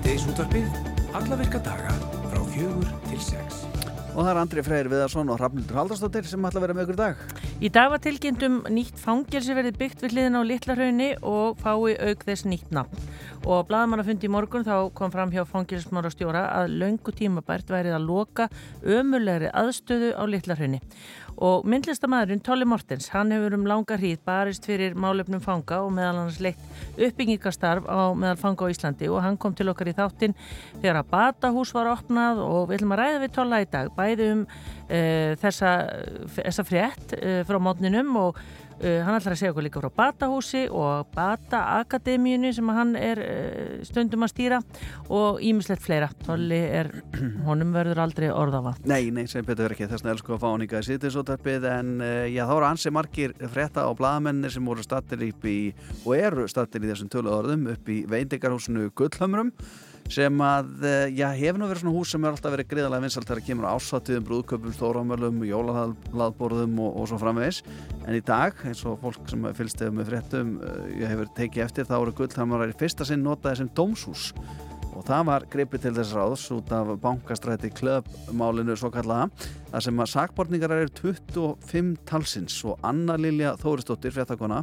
Síðdeisútvarpið, alla virka daga frá fjögur til sex. Og það er Andri Freyr Viðarsson og Rafnildur Haldarsdóttir sem ætla að vera með ykkur í dag. Í dag var tilkynntum nýtt fangelsi verið byggt við hliðin á Littlarhaunni og fái auk þess nýtt nafn. Og bladamannafundi í morgun þá kom fram hjá fangelsismára stjóra að löngu tímabært værið að loka ömulegri aðstöðu á Littlarhaunni. Og myndlistamæðurinn Tolli Mortens, hann hefur um langa hríð barist fyrir málefnum fanga og meðal hans leitt uppbyggingastarf á meðal fanga á Íslandi og hann kom til okkar í þáttinn þegar að batahús var opnað og við ætlum að ræða við Tolla í dag, bæði um uh, þessa, þessa frétt uh, frá mótninum og Uh, hann ætlar að segja okkur líka frá Batahúsi og Bata-akademíunni sem hann er uh, stundum að stýra og ímislegt fleira. Tolli er, honum verður aldrei orðafa. Nei, nei, sem betur ekki. Þess vegna elsku að fá hann ykkar í sýtisótarpið en uh, já, þá eru ansi margir frétta á bladamennir sem voru stattir upp í og eru stattir í þessum töluðorðum upp í veindegarhúsinu Gullhamrum sem að, já, hefur nú verið svona hús sem er alltaf verið greiðalega vinsalt þegar það kemur ásattiðum, brúðköpum, stóramölum, jólahlaðborðum og, og svo framvegis. En í dag, eins og fólk sem fylgst hefur með fréttum, ég hefur tekið eftir þá eru Gullhamrar í fyrsta sinn notaði sem dómshús það var gripið til þess ráðs út af bankastræti klöpmálinu svo kallaða þar sem að sakborningar eru 25 talsins og Anna Lilja Þóristóttir fréttakona,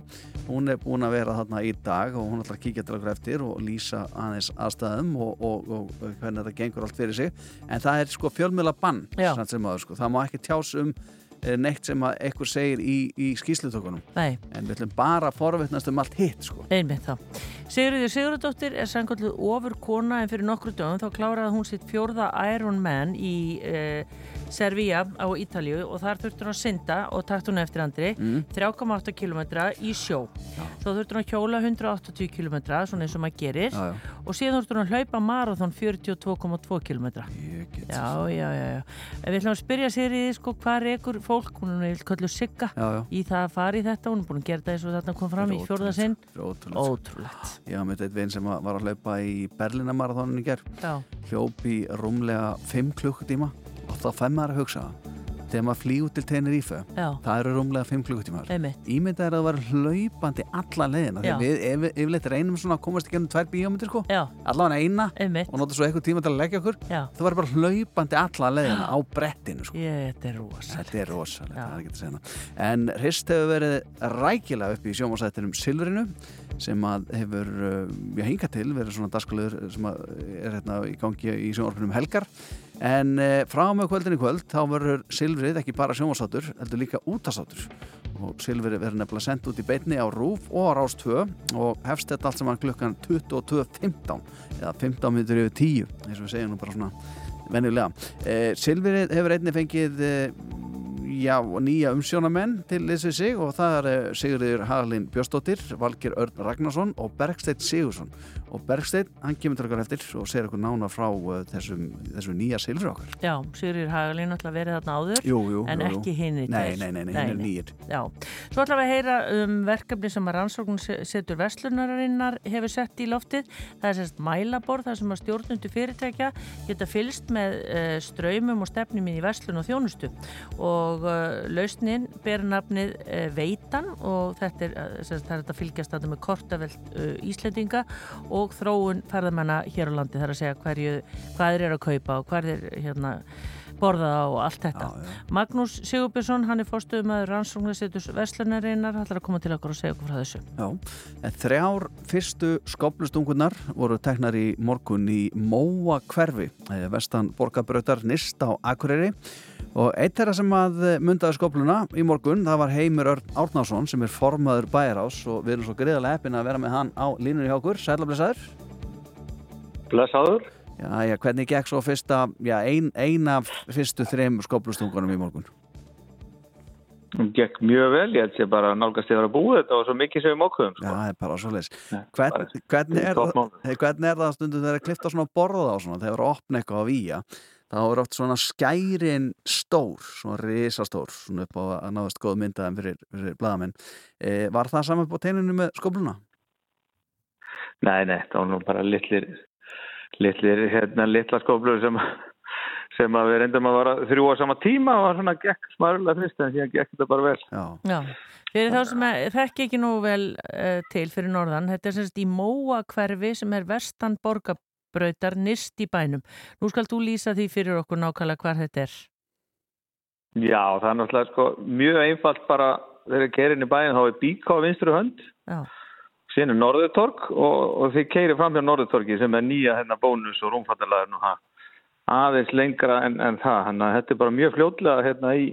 hún er búin að vera þarna í dag og hún ætlar að kíkja til okkur eftir og lýsa aðeins aðstæðum og, og, og hvernig þetta gengur allt fyrir sig. En það er sko fjölmjöla bann sem aður sko, það má ekki tjás um neitt sem að ekkur segir í, í skýslutökunum Nei. en við ætlum bara að forvittnast um allt hitt sko. Einmitt þá. Sigurður Sigurðardóttir er sangkvölduð ofur kona en fyrir nokkru dögum þá kláraði hún sitt fjórða Iron Man í eh, Servia á Ítalju og þar þurftur hún að synda og takt hún eftir andri mm. 3,8 km í sjó. Já. þá þurftur hún að hjóla 180 km svona eins og maður gerir. Já, já. og síðan þurftur hún að hlaupa marathon 42,2 km Já, já, já, já. En Við ætlum að spyrja sér í sko hvað er ykkur fólk, hún er kölluð sigga í það að fara í þetta, hún er búin að gera þetta eins og þetta kom fram í fjórðasinn Ótrúlegt. Já, með þetta veginn sem var að hlaupa í Berlinamaratonin í gerð hljópi rúmlega 5 klukkutíma og þá fær maður að hugsa þegar maður flý út til Tenerife Já. það eru rúmlega 5 klukkutímar. Ímyndað er að það var hlaupandi alla leðina þegar við ef, yfirleitt reynum svona að komast ekki um tvær bíómyndir sko. Allavega eina Einmitt. og nota svo eitthvað tíma til að leggja okkur. Já. það var bara hlaupandi alla leðina á brettinu sko. Ég, þetta er rosalegt. Þetta er rosalegt en Hrist hefur verið rækilega upp í sjómasættinum Silvrinu sem að hefur já, hinga til verið svona daskalöður sem er hérna í gangi í sjónvarpunum helgar. En eh, frá með kvöldinni kvöld þá verður Silvrið ekki bara sjónvarsátur heldur líka útasátur og Silvrið verður nefnilega sendt út í beitni á Rúf og á Rás 2 og hefst þetta allt saman klukkan 22.15 eða 15 minnur yfir 10 eins og við segjum nú bara svona venjulega. Eh, Silvrið hefur einni fengið eh, já, nýja umsjónamenn til þessu sig og það er Sigurður Hagalín Björnsdóttir, Valgir Örn Ragnarsson og Bergstedt Sigursson og Bergstedt, hann kemur til okkar eftir og segir okkur nána frá uh, þessum, þessum nýja silfri okkar. Já, Sigurður Hagalín ætla að vera þarna áður jú, jú, en jú, ekki hinn í Nei, nei, nei, nei, hinn er nýjir. Já, svo ætla við að heyra um verkefni sem að rannsókn setur vestlunarinnar hefur sett í loftið. Það er sérst mælaborð, það sem að stjórnundu fyrirtækja geta fylst með uh, ströymum og stefnum í vestlun og þjónustu og uh, lausnin ber nafnið uh, Veitan og þetta er, sérst, það er að fylgjast og þróun ferðamanna hér á landi þar að segja hverju, hvað er að kaupa og hvað er hérna borða og allt þetta. Já, já. Magnús Sigurbjörnsson, hann er fórstuðum að rannsóknarsettus Veslunarinnar, hann ætlar að koma til okkur og segja okkur frá þessu. Já, en þrjár fyrstu skoplustungunar voru teknar í morgun í Móa hverfi, vestan borgarbrötar Nist á Akureyri og eitt þeirra sem að mundaði skopluna í morgun, það var Heimur Örn Árnarsson sem er formaður bæjarás og við erum svo greiðarlega eppin að vera með hann á línunni hjá okkur. Sæla blessaður. Já, já, hvernig gekk svo fyrsta, já, ein, eina fyrstu þreim skoplustungunum í morgun? Hún gekk mjög vel, ég held sé bara nálgast ég að vera búið þetta og svo mikið sem við mókuðum. Já, það er bara svo leis. Ja, Hvern, bara- hvernig, er, það- hvernig er það stundum þegar að klifta svona borða á svona, þegar að opna eitthvað á víja, þá er oft svona skærin stór, svona risastór, svona upp á að náðast góð myndaðum fyrir, fyrir bladamenn. E, var það saman upp á teinunum með skopluna? Nei, nei, það var nú bara litlir, litlir, hérna, litla skóflur sem, sem að við reyndum að vara þrjú á sama tíma og svona gekk smarlega fyrst en síðan gekk þetta bara vel. Já. Já, fyrir þá sem að, þekki ekki nú vel uh, til fyrir norðan, þetta er semst í Móa hverfi sem er vestan borga, brautar nýst í bænum. Nú skal þú lýsa því fyrir okkur nákvæmlega hvað þetta er. Já, það er náttúrulega sko, mjög einfalt bara þegar keirin í bæin þá er bík á vinstru hönd Já. Síðan er Norðurtorg og, og þið keirir fram hjá Norðurtorgi sem er nýja hérna bónus og rúmfattalæður nú ha aðeins lengra en, en það þannig að þetta er bara mjög fljótlega hérna í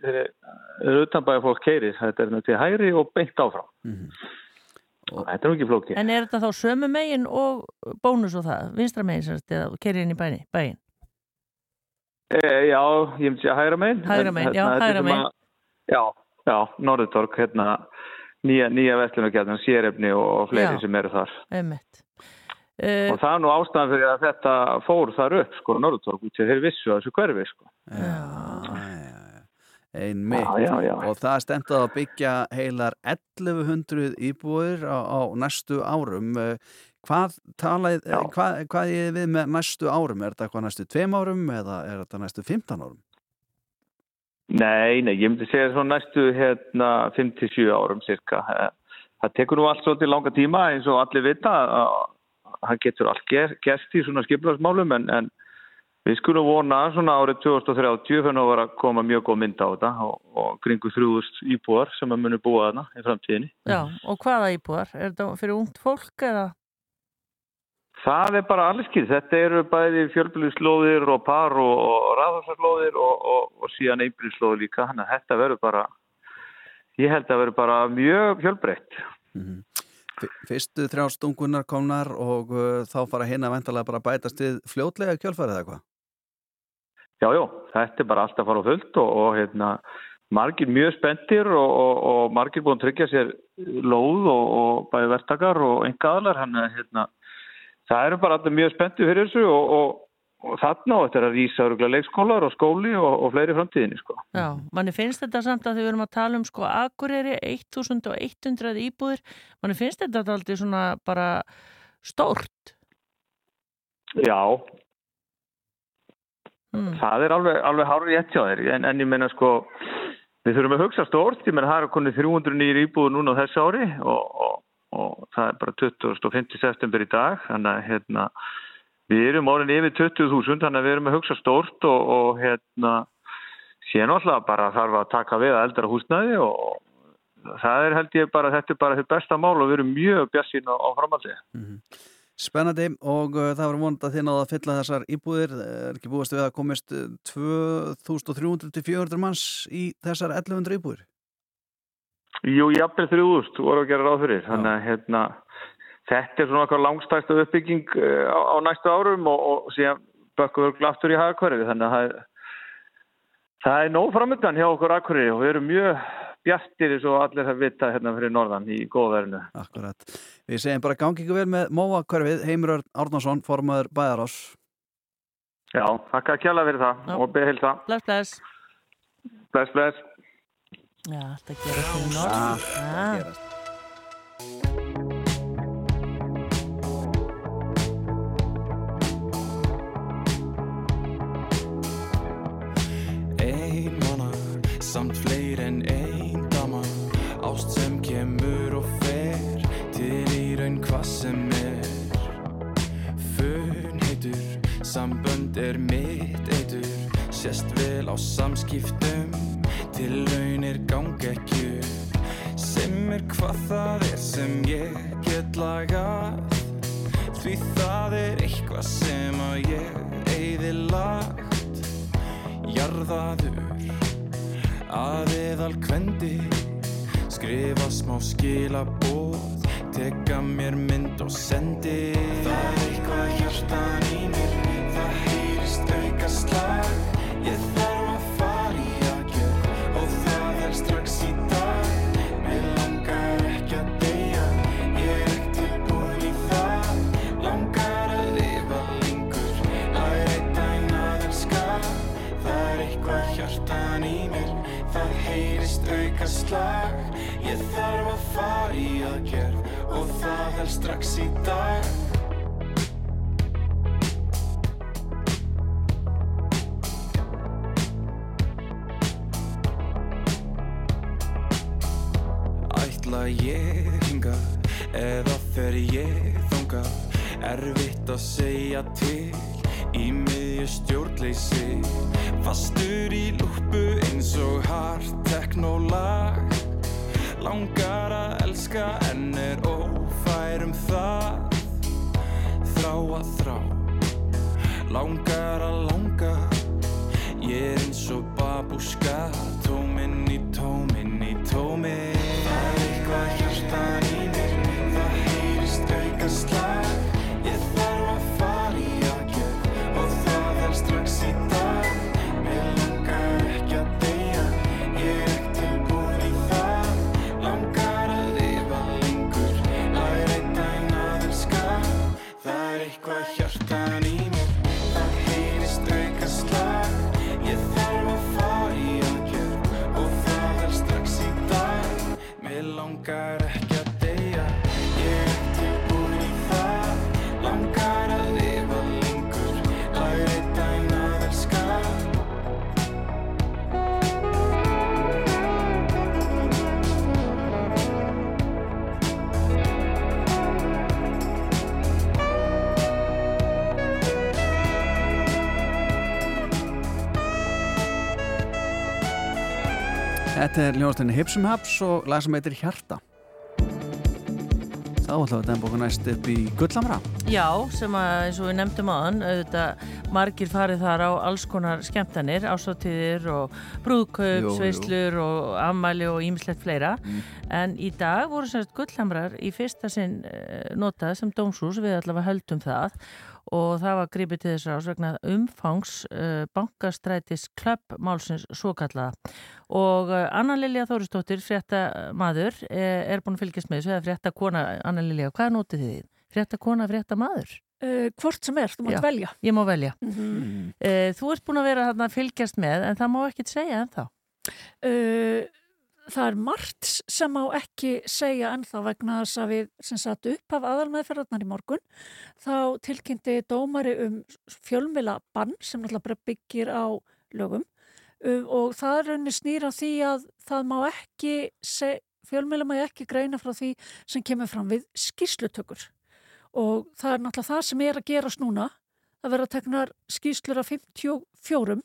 þegar utanbæði fólk keirir þetta er til hæri og beint áfram. Mm -hmm. og þetta er ekki flóki En er þetta þá sömu megin og bónus og það, vinstra megin sérst eða keirir inn í bæni, bæin? E, já, ég myndi að hægra megin. Hægra megin, já, hérna, hægra megin. Já, já, Norðurtorg hérna nýja, nýja vestlunarkjarnar, sérefni og fleiri Já. sem eru þar Einmitt. og það er nú ástæðan fyrir að þetta fór þar upp sko, Norðurtorg, út til þeir vissu að þessu hverfi sko. einmitt Já, já, já. og það stemt að byggja heilar 1100 íbúir á, á næstu árum Eh, hvað talaði, Já. hvað, hvað er við með næstu árum er þetta hvað næstu tveim árum eða er þetta næstu 15 árum Nei, nei, ég myndi segja svo næstu hérna 5-7 árum cirka. Það tekur nú allt svolítið langa tíma eins og allir vita að það getur allt ger, gerst í svona skiplarsmálum en, en við skulum vona svona árið 2030 fyrir að vera að koma mjög góð mynd á þetta og, og kringu 3000 íbúar sem að muni búa þarna í framtíðinni. Já, og hvaða íbúar? Er þetta fyrir ungt fólk eða? Það er bara allir skil. Þetta eru bæði fjölbyrjuslóðir og par og, og raðarslóðir og, og, og síðan einbyrjuslóðir líka. Þannig að þetta verður bara, ég held að verður bara mjög fjölbreytt. Mhm. F- Fyrstu þrjár stungunar komnar og uh, þá fara hinn að ventalega bara bætast við fljótlega kjölfarið eða hvað? Já, já, þetta er bara alltaf að fara á fullt og, og hérna, margir mjög spenntir og, og, og margir búin að tryggja sér lóð og, og bæði verktakar og engaðalar. Hann, hérna, það eru bara allir mjög spenntir fyrir þessu og, og, og þarna á þetta er að örgulega leikskólar og skóli og, og fleiri framtíðinni. Sko. Já, manni finnst þetta samt að því við erum að tala um sko Akureyri 1100 íbúðir, manni finnst þetta aldrei svona bara stórt. Já, Mm. það er alveg, alveg hárið rétt hjá þér en, en ég meina sko við þurfum að hugsa stórt, ég meina það er konið 300 nýjir íbúður núna á þessu ári og, og, það er bara 2050 september í dag þannig að hérna við erum orðin yfir 20.000 þannig að við erum að hugsa stórt og, og hérna síðan alltaf bara þarf að taka við að eldra húsnæði og það er held ég bara, þetta er bara þetta besta mál og við erum mjög bjassín á, á framhaldið. Spennandi og uh, það var vonandi að þið náðu að fylla þessar íbúðir. Er ekki búist við að komist uh, 2300 til 400 manns í þessar 1100 íbúðir Jú, jafnvel 3000 voru að gera ráð fyrir. Þannig að hérna, þetta er svona okkar langstæsta uppbygging eh, á, á næstu árum og, og síðan bökkum við glaftur í hagakverfi. Þannig að það er, það er nóg framöndan hjá okkur akkurir og við erum mjög bjartir eins og allir það vita hérna fyrir norðan í góðverðinu. Akkurat. Við segjum bara gangi ykkur vel með Móa hverfið, Heimur Örn Árnason, formaður Bæjarás. Já, þakka að kjalla fyrir það Já. og beð heilsa. Bless, bless. Bless, bless. Já, þetta gerir fyrir norð. Ah, Ah, gerast. Ein manna, samt fleir en ein dama Ást sem kemur og fer Til í raun hvað sem er. Fun heitur, sambönd er mitt eitur. Sést vel á samskiptum Til raunir ganga ekki Sem er hvað það er sem ég get lagað. Því það er eitthvað sem að ég eyði lagt. Jarðaður að eðal kvendi. Skrifa smá skilabóð Teka mér mynd og sendi. Það er eitthvað hjartan í mér Það heyrist auka slag slag Ég þarf að fara í aðgerð Og það er strax í dag. Ætla ég hingað Eða fer ég þangað? Erfitt að segja til í miðju stjórnleysi. Fastur Þetta er hljóðastinni Hipsum Haps og lag sem heitir Hjarta. Þá ætlum við að demba okkur næst upp í Gullamra. Já, sem að eins og við nefndum aðan auðvitað margir farið þar á alls konar skemmtanir, ásáttíðir og brúðkaup, sveislur og ammæli og ímislegt fleira. Mm. en í dag voru semst gullhamrar í fyrsta sinn uh, notað sem dómshús við allavega höldum það. Og það var gripið til þess að vegna umfangs uh, bankastrætis klöppmálsins svo kallaða og uh, Anna Lilja Þóristóttir frétta maður er, er búin að fylgjast með þessu eða frétta kona Anna Lilja, hvað notið þið? Frétta kona, frétta maður? Uh, hvort sem er, þú mátt Já. velja. Ég má velja. Mm Uh, þú ert búin að vera að fylgjast með en það má ekkit segja ennþá. Uh, það er margt sem má ekki segja ennþá vegna þess að við sem satt upp af aðalmeðferðarnar í morgun þá tilkynnti dómari um fjölmila bann sem náttúrulega byggir á lögum um, og það er rauninni snýra því að það má ekki fjölmila má ekki greina frá því sem kemur fram við skýrslutökur og það er náttúrulega það sem er að gerast núna að vera teknar skýrslur af 54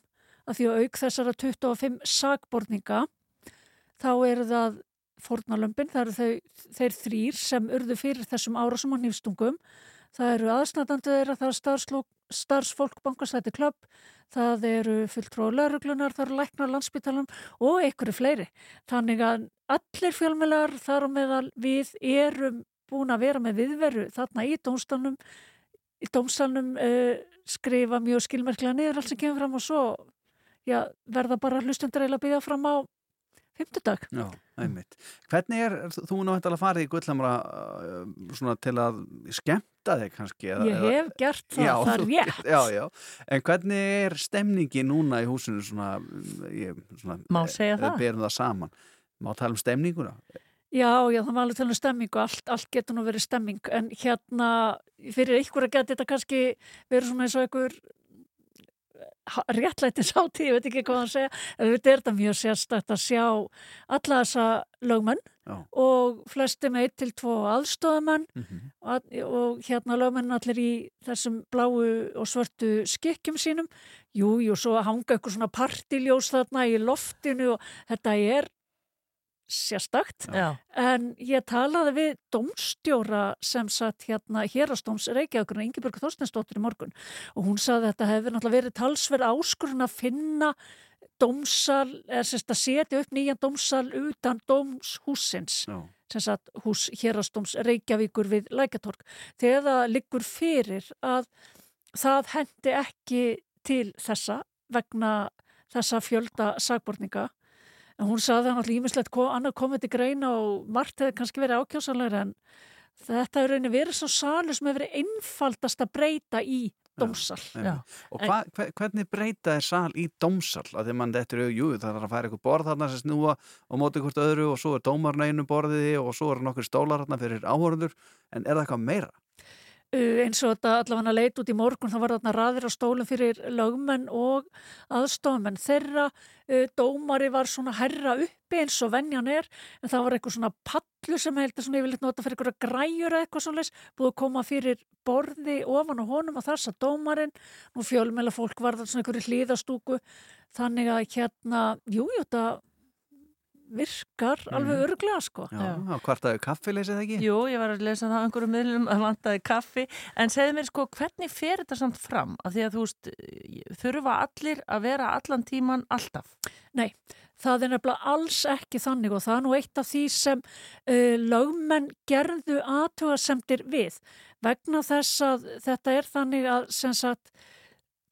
að því að auk þessara 25 sagborninga þá eru það fórnalömpin, það eru þau, þeir þrýr sem urðu fyrir þessum árásum á nýfstungum. Það eru aðsnætandi þeirra, það er starfslok, starfsfólk bankastæti klubb, það eru fulltrú og lauruglunar, það eru læknar landsbytalan og einhverju fleiri. Þannig að allir fjölmjölar þar á meðal við erum búin að vera með viðveru þarna í dómstælnum, í dómstælnum uh, skrifa mjög skilmerklega niður allt sem kemur fram og svo já, verða bara hlustundur eiginlega að byggja fram á fymtudag. Já, einmitt. Hvernig er, þú að fara í Gullamra uh, svona til að skemmta þig kannski? Eða, Ég hef gert það, Já, það er rétt. Já, já. En hvernig er stemningi núna í húsinu svona, ég, svona Má segja það? berum það saman? Má tala um stemninguna? Já, já, það var alveg til um stemming og allt, allt getur nú verið stemming en hérna, fyrir ykkur að geta þetta kannski verið svona eins og ykkur réttlætins átíð, ég veit ekki hvað hann segja en þetta er þetta mjög sérstætt að sjá alla þessa lögmenn Já. og flesti með 1 til 2 aðstofamenn Mm -hmm. og, og hérna lögmenn allir í þessum bláu og svörtu skikkjum sínum jú, jú, svo hanga ykkur svona partiljós þarna í loftinu og þetta er sérstakt Já. en ég talaði við domstjóra sem satt hérna hérastóms Reykjavíkurinn, Ingeborg Þorstensdóttir í morgun og hún saði að þetta hefur náttúrulega verið talsverð áskurinn að finna dómsal, eða sérst að setja upp nýjan dómsal utan dómshúsins Já. sem sagt hús hérastóms Reykjavíkur við Lækatorg þegar það liggur fyrir að það hendi ekki til þessa vegna þessa fjölda sagborninga en hún saði að náttúrulega ímislegt annað komið til greina og margt hefði kannski verið ákjásanlegra en þetta hefur reyni verið svo salur sem hefur verið einfaldast að breyta í dómsal. Já. Og hva, hve- hvernig breyta er sal í dómsal? Að því mann þetta er, jú, það er að færa ykkur borð þarna sem snúa og móti hvort öðru og svo er dómarna einu borðiði og svo er nokkur stólar þarna fyrir áhörður en er það eitthvað meira? Uh, eins og þetta allavega leit út í morgun þá var þarna raðir á stólum fyrir lögmenn og aðstofamenn þeirra. Uh, dómari var svona herra uppi eins og vennjan er en það var eitthvað svona pallu sem heldur svona yfirleitt nota fyrir eitthvað græjur eða eitthvað svona búið að koma fyrir borði ofan á honum og þess að dómarinn. Og fjölmjöla fólk var það svona einhverju hlýðastúku þannig að hérna, jújú jú, þetta virkar mm. alveg örglega sko Já, Já. hvartaðu kaffi leysið ekki? Jú, ég var að lesa það á einhverju miðlum að vantaði kaffi, en segðu mér sko hvernig fer þetta samt fram? Af því að þú veist, þurfa allir að vera allan tíman alltaf? Nei, það er nefnilega alls ekki þannig og það er nú eitt af því sem uh, lögmenn gerðu aðtugasemtir við vegna þess að þetta er þannig að sem sagt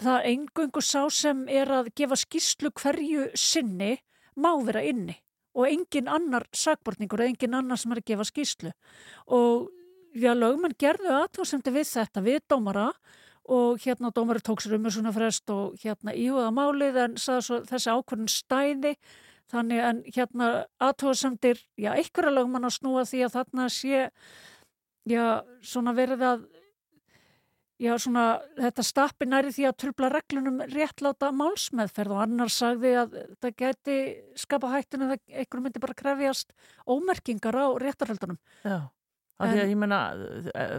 það engungu sá sem er að gefa skýslu hverju sinni má vera inni og engin annar sagbortningur og engin annar sem er að gefa skýslu og já, lögmenn gerðu aðtóðsemdi við þetta, við dómara og hérna dómari tók sér um svona frest og hérna íhuga málið en svo, þessi ákvörðin stæði. Þannig en hérna aðtóðsemdir, já, einhverja lögmann að snúa því að þarna sé já, svona verið að já, svona, þetta stappi næri því að trubla reglunum réttláta málsmeðferð og annar sagði að það geti skapa hættinu að einhverjum myndi bara krefjast ómerkingar á réttarhaldunum. Já, að ég menna,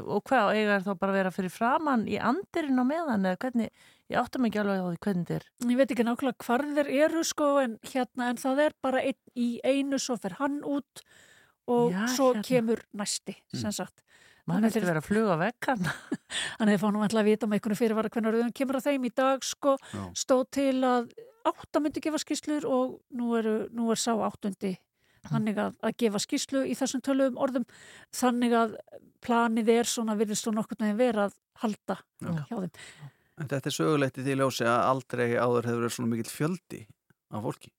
og hvað eiga þá bara að vera fyrir framann í andirinn á meðan eða hvernig, ég áttum ekki alveg á því hvernig er. Ég veit ekki nákvæmlega hvar þeir eru sko en hérna en það er bara ein, í einu svo fer hann út og já, svo hérna. kemur næsti, sem mm. Sagt. maður vilti vera að fluga vekk hann Þannig að fánum alltaf að vita með einhvern fyrirvara hvernig rauðan kemur að þeim í dag sko, stóð til að átta myndi gefa skýslur og nú, eru, nú er sá áttundi þannig að, að gefa skýslu í þessum tölum orðum þannig að planið er svona virðist og nokkur með vera að halda Já. hjá þeim en Þetta er sögulegt í því ljósi að aldrei áður hefur verið svona mikill fjöldi af fólki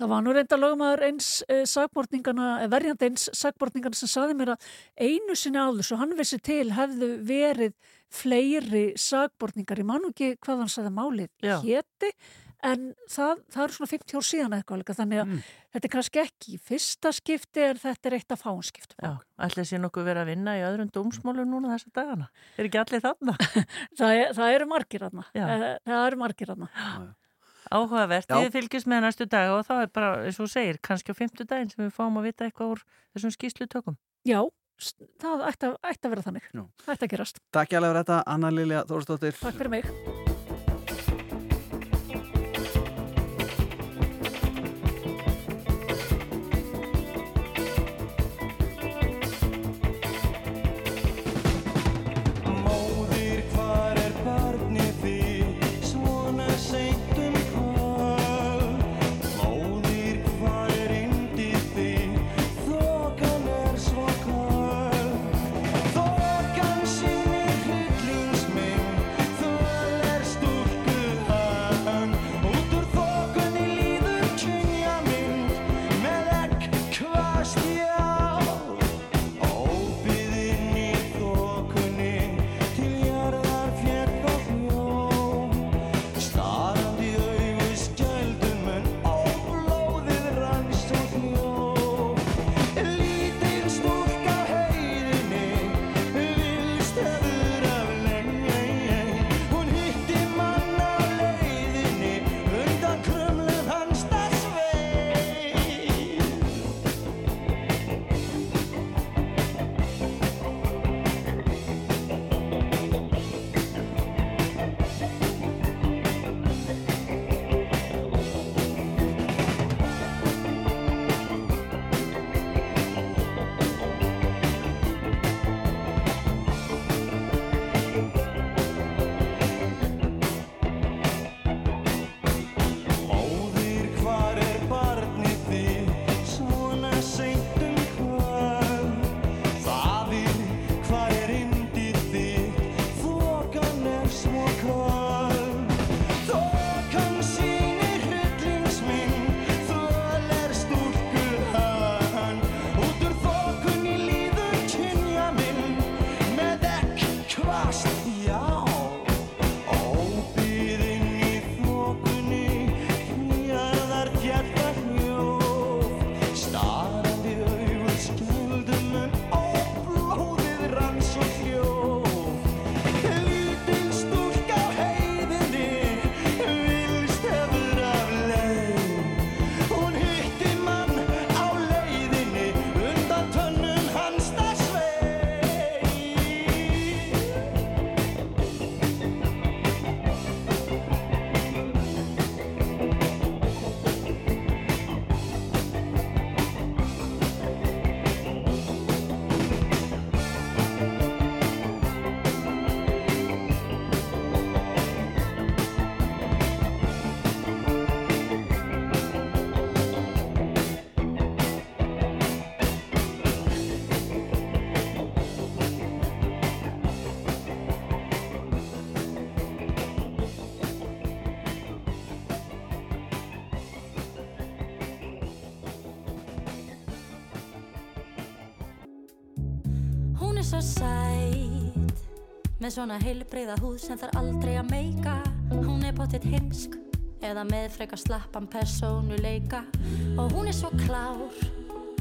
Það var nú reynda lögmaður eins eh, sagbortningana, eh, verjandi eins sagbortningana sem saði mér að einu sinni áður svo hann vissi til hefðu verið fleiri sagbortningar í mannugi hvað hann saði málið hétti en það, það er svona 50 ár síðan eitthvað þannig að mm. þetta er kannski ekki fyrsta skipti en þetta er eitt af fáinskiptum. Já, allir sé nokkuð verið að vinna í öðrum dómsmálum núna þessa dagana. Er ekki allir þarna? það, er, það eru margir þarna. Eh, það eru margir þarna. Já, já. Áhugavert, Já. við fylgjum með næstu dag og þá er bara, eins og segir, kannski á fymtu daginn sem við fáum að vita eitthvað úr þessum skýslutökum. Já, það ætti að, ætti að vera þannig. Það ætti að gerast. Takk hjá þetta, Anna Lilja Þórstóttir. Takk fyrir mig. Svo sæt. Með svona heilbreyða húð sem þarf aldrei að meika. Hún er pottitt heimsk Eða með frekar slappan persónuleika. Og hún er svo klár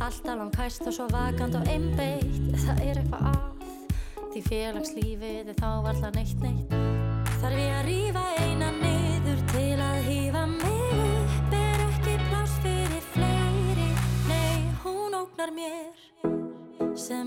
Alltaf langt hæst og svo vakant og einbeitt. Það er eitthvað að Því félagslífið er þá alltaf neitt neitt. Þarf ég að rífa eina niður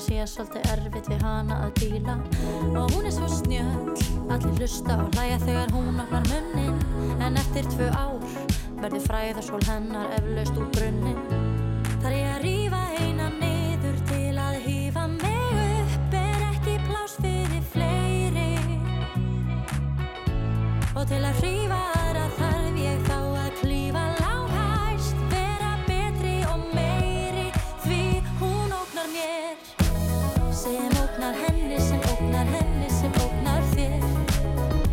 það sé svolítið erfitt við hana að díla. Og hún er svo snjöll Allir hlusta og hlæja þegar hún opnar munnin. En eftir tvö ár verður fræðarsól hennar eflaust úr brunnin Þar ég að rífa eina niður til að hýfa mig upp Er ekki pláss fyrir fleiri. Og til að hrífa ógnar henni, sem ógnar henni, sem ógnar þér.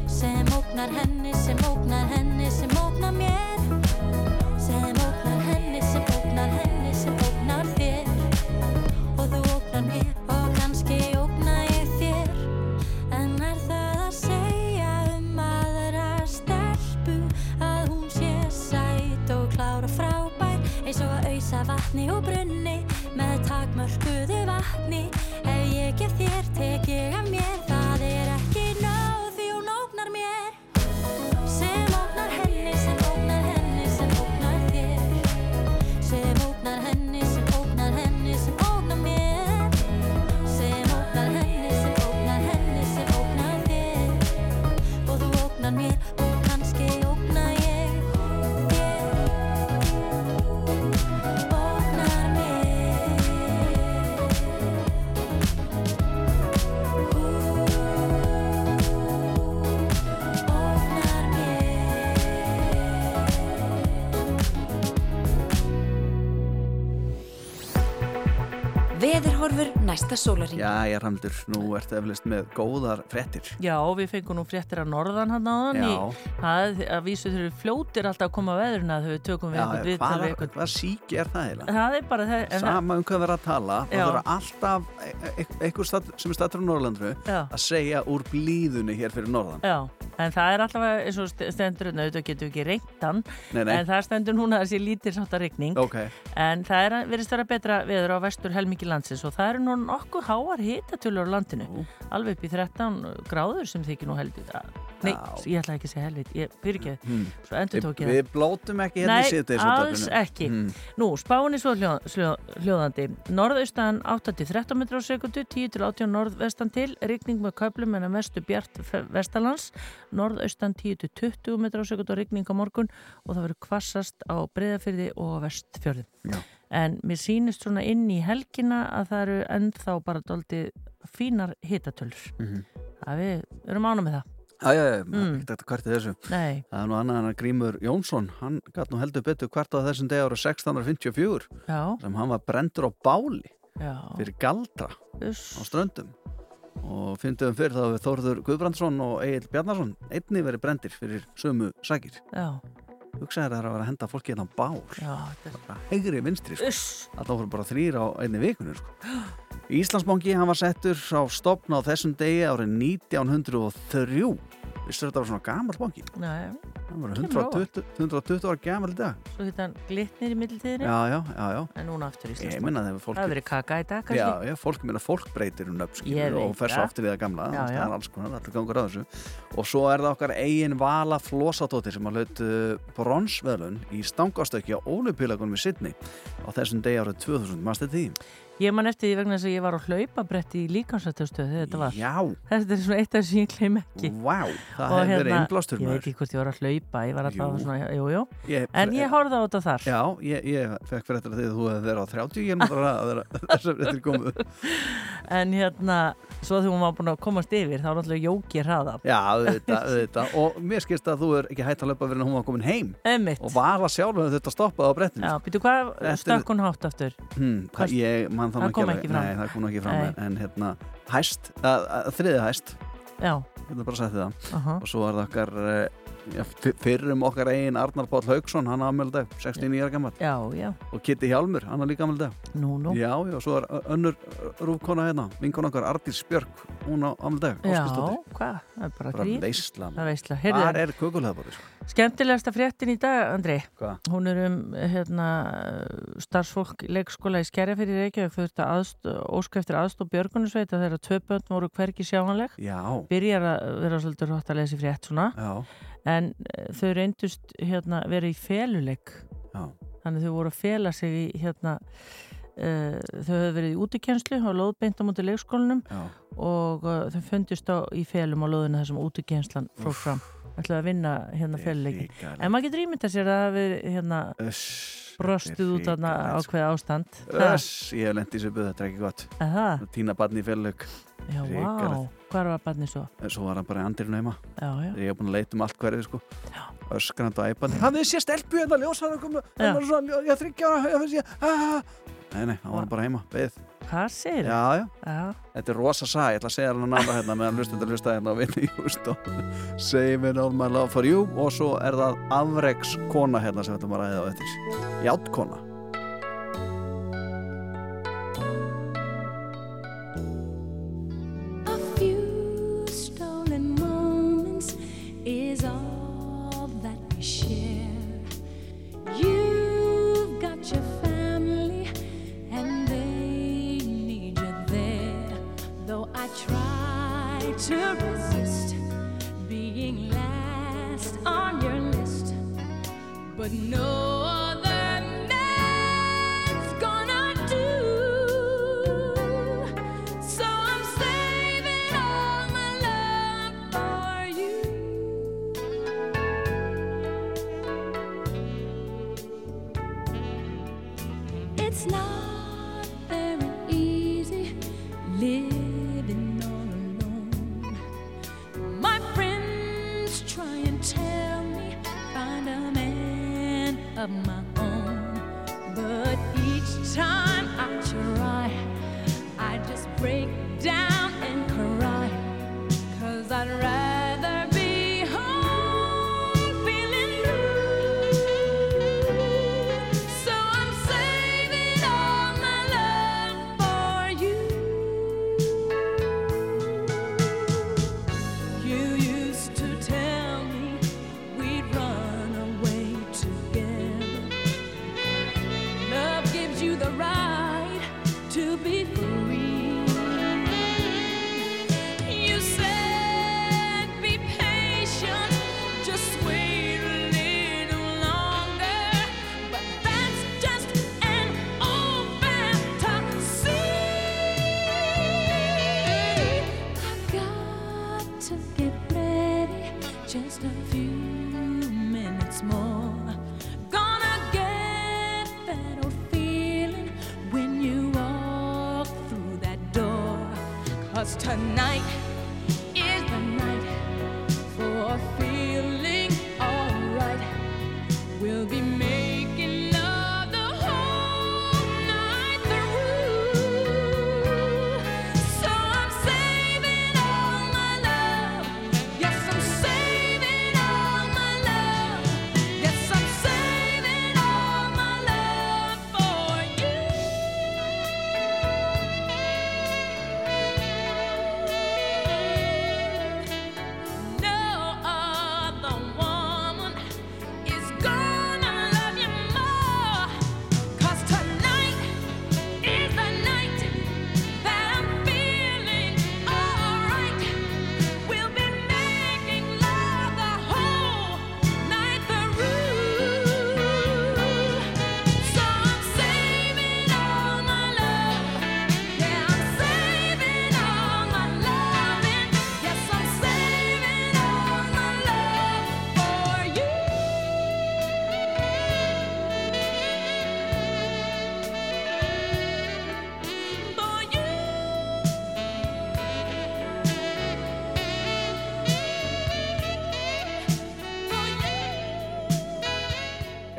Sem ógnar henni, sem ógnar henni, sem ógnar mér. Sem ógnar henni, sem ógnar henni, sem ógnar þér. Og þú ógnar mér og kannski ógna ég þér. En er það að segja um aðra stelpu Að hún sé sæt og klár og frábær Eins og að auðsa vatni og brunni Með takmörkuðu vatni næsta sólaring. Já, ég ramdur, nú ertu eflust með góðar frettir. Já, við fengum nú fréttir að norðan hann Já. það, að vísu þurfi fljótir alltaf að koma að veðurna þegar við tökum við Já, einhvern hvað, viðtal við einhvern. hvað síki er það eiginlega? Það er bara það, Sama um hvað verður að tala, það Já. þarf alltaf e- e- einhver stað, sem er statur á Norrlandru Já. að segja úr blíðunni hér fyrir Norðan. já, en það er alltaf eins og st- stendur, hérna, auðvitað getum við ekki reyndan, Nei, nei, en það stendur núna þessi lítir sáttar regning, ok. en það er, virðist vera betra veður á vestur helmingi landsins og það eru nú nokkuð háar hitatölur á landinu, Ú. alveg upp í 13 gráður sem þykir nú helvit, nei, ég ætla ekki að segja helvit, ég fyrir ekki, Hmm. svo endur tók ég það. við blótum ekki hérna Nei, í síðdeis alls ekki. Hmm. Nú, spáin er svo hljó, hljó, hljóðandi. Norðaustan 8-13 metrar á sekundu, 10-18 norðvestan til, rigning með köplum en að mestu bjart vestanlands, norðaustan 10-20 metrar á sekundu og rigning á morgun og það verður kvassast á breyðafyrði og vestfjörði. Já. En mér sýnist svona inn í helgina að það eru ennþá bara doldi fínar hitatölur. Mhm. Það við erum ána með það. Já, Mm. ekki þetta kvartið þessu. Nei, Það er nú annað en að Grímur Jónsson, hann gæti nú heldur betur hvart á þessum degi ára 1654 já, sem hann var brendur á báli já, fyrir galdra á uss, ströndum og fyndum fyrir þá við Þórður Guðbrandsson og Egil Bjarnarsson einni verið brendir fyrir sömu sakir. já, Hugsaði það að vera að henda fólki hérna á bál. já, þetta er, Bara Hegri vinstri, sko. Það voru bara þrýr á einni vikunni, sko. Íslandsbanki, hann var settur á stopn á þessum degi árið 1903. Vissu þetta var svona gammal banki? nei, Það var Kemur á 120, 120 ára gammal í dag. svo hitt hann glitnir í mittiltíðinni. Já, já, já, já. En núna aftur Ég Íslands. minna þegar fólk... Það verið kaka í dag, Já, kannski? já, fólk, minna, fólk breytir um Ég nöfnskilur og fer svo það. aftur við það gamla. Já, það já. er alls konar, allir gangur að þessu. Og svo er það okkar eigin Vala Flósadóttir sem har hlaut uh, bronsveðlun í stangastökki á Ólupílagunum í Sydney á þessum degi árið 2000, maður stið. Ég man eftir því vegna þess að ég var á hlaupabretti í líkansrættastöð þegar þetta var. Já, Þetta er svona eitt af þess sem ég kleim ekki. vá, það Og hefur verið hérna, innblástur Ég veit ekki hvort ég var að hlaupa, ég var alltaf svona, jú, jú. Ég, En ég horfði á þetta þar. Já, ég, ég fekk fyrir þetta að þú hefði verið á 30 km að þessar fréttir komu. En hérna, svo þegar hún var búin að komast yfir, þá var alltaf jóki hraða. Já, auðvitað, auðvitað. Og mér skilst að þú er ekki hægt að löpa fyrir en hún var komin heim Emmitt. og var að sjálf að þetta stoppaði á brettinu. Já, býtu, hvað Þetta stökk hún hátt aftur? Hmm, það, ég man það það kom alveg. ekki fram. Nei, það kom ekki fram. Nei. En, hérna, hæst, þriði hæst, Já, ég vil bara setja það. aha. Og svo er það okkar, eh, fyrrum okkar eigin Arnar Páll Haugsson, hann dag, 69 ára gammal. Já, já, Og Kitty Hjálmur, hann er líka dag. nú, nú. Já, já, svo er önnur rúfkona hérna, vinkon okkar Ardís Björk, hún á ámjöld dag. Já, hvað? Það er bara veistla. Það veistla. Þar Heyrðu, er kökuleðabóri, sko. skemmtilegasta fréttin í dag, Andri. Hvað? Hún er um hérna, starfsfólk leikskóla í Skerjafyrir Reykjavík þau þurfti að óska eftir aðstof björgunarsveita þegar tvö börn voru hverki sjáanleg. Já, Byrjar að vera svolítið rótt að lesa frétt svona. já, En eh, þau reyndust hérna vera í feluleik. já. Þannig þau voru að fela sig í hérna, uh, þau höfðu verið í útikenslu og lóðbeint á múti leikskólanum já. og uh, þau fundist á, í felum á lóðinu þessum útikenslan fór fram. Ætlaði að vinna hérna feluleikin. En maður getur ímyndað sér að hafi hérna Öss, brostið út þarna ákveð ástand. Öss, ég hef lendið sér buð, þetta er ekki gott. Aha, Týna barni í félög. já, vá, hvað var barnið svo? Svo var hann bara í andirinu heima. Já, já, Ég hef búin að leita um allt hverju, sko. Öskrand og æpandi. Hann þið sé stelpu hérna, ljósar að koma. Já. Hann var svona, ljó- ég þryggja ára, ég finnst ég. Nei, nei, hann var bara heima, beð. Hvað segir Já, já. Já, Þetta er rosa sag, ég ætla að segja hann náða hérna meðan hlustendur hlusta hérna og vinni just og Save it all my love for you. Og svo er það afreks kona hérna sem þetta maður ræði á eftir. Játkona Try to resist being last on your list, but no of my night.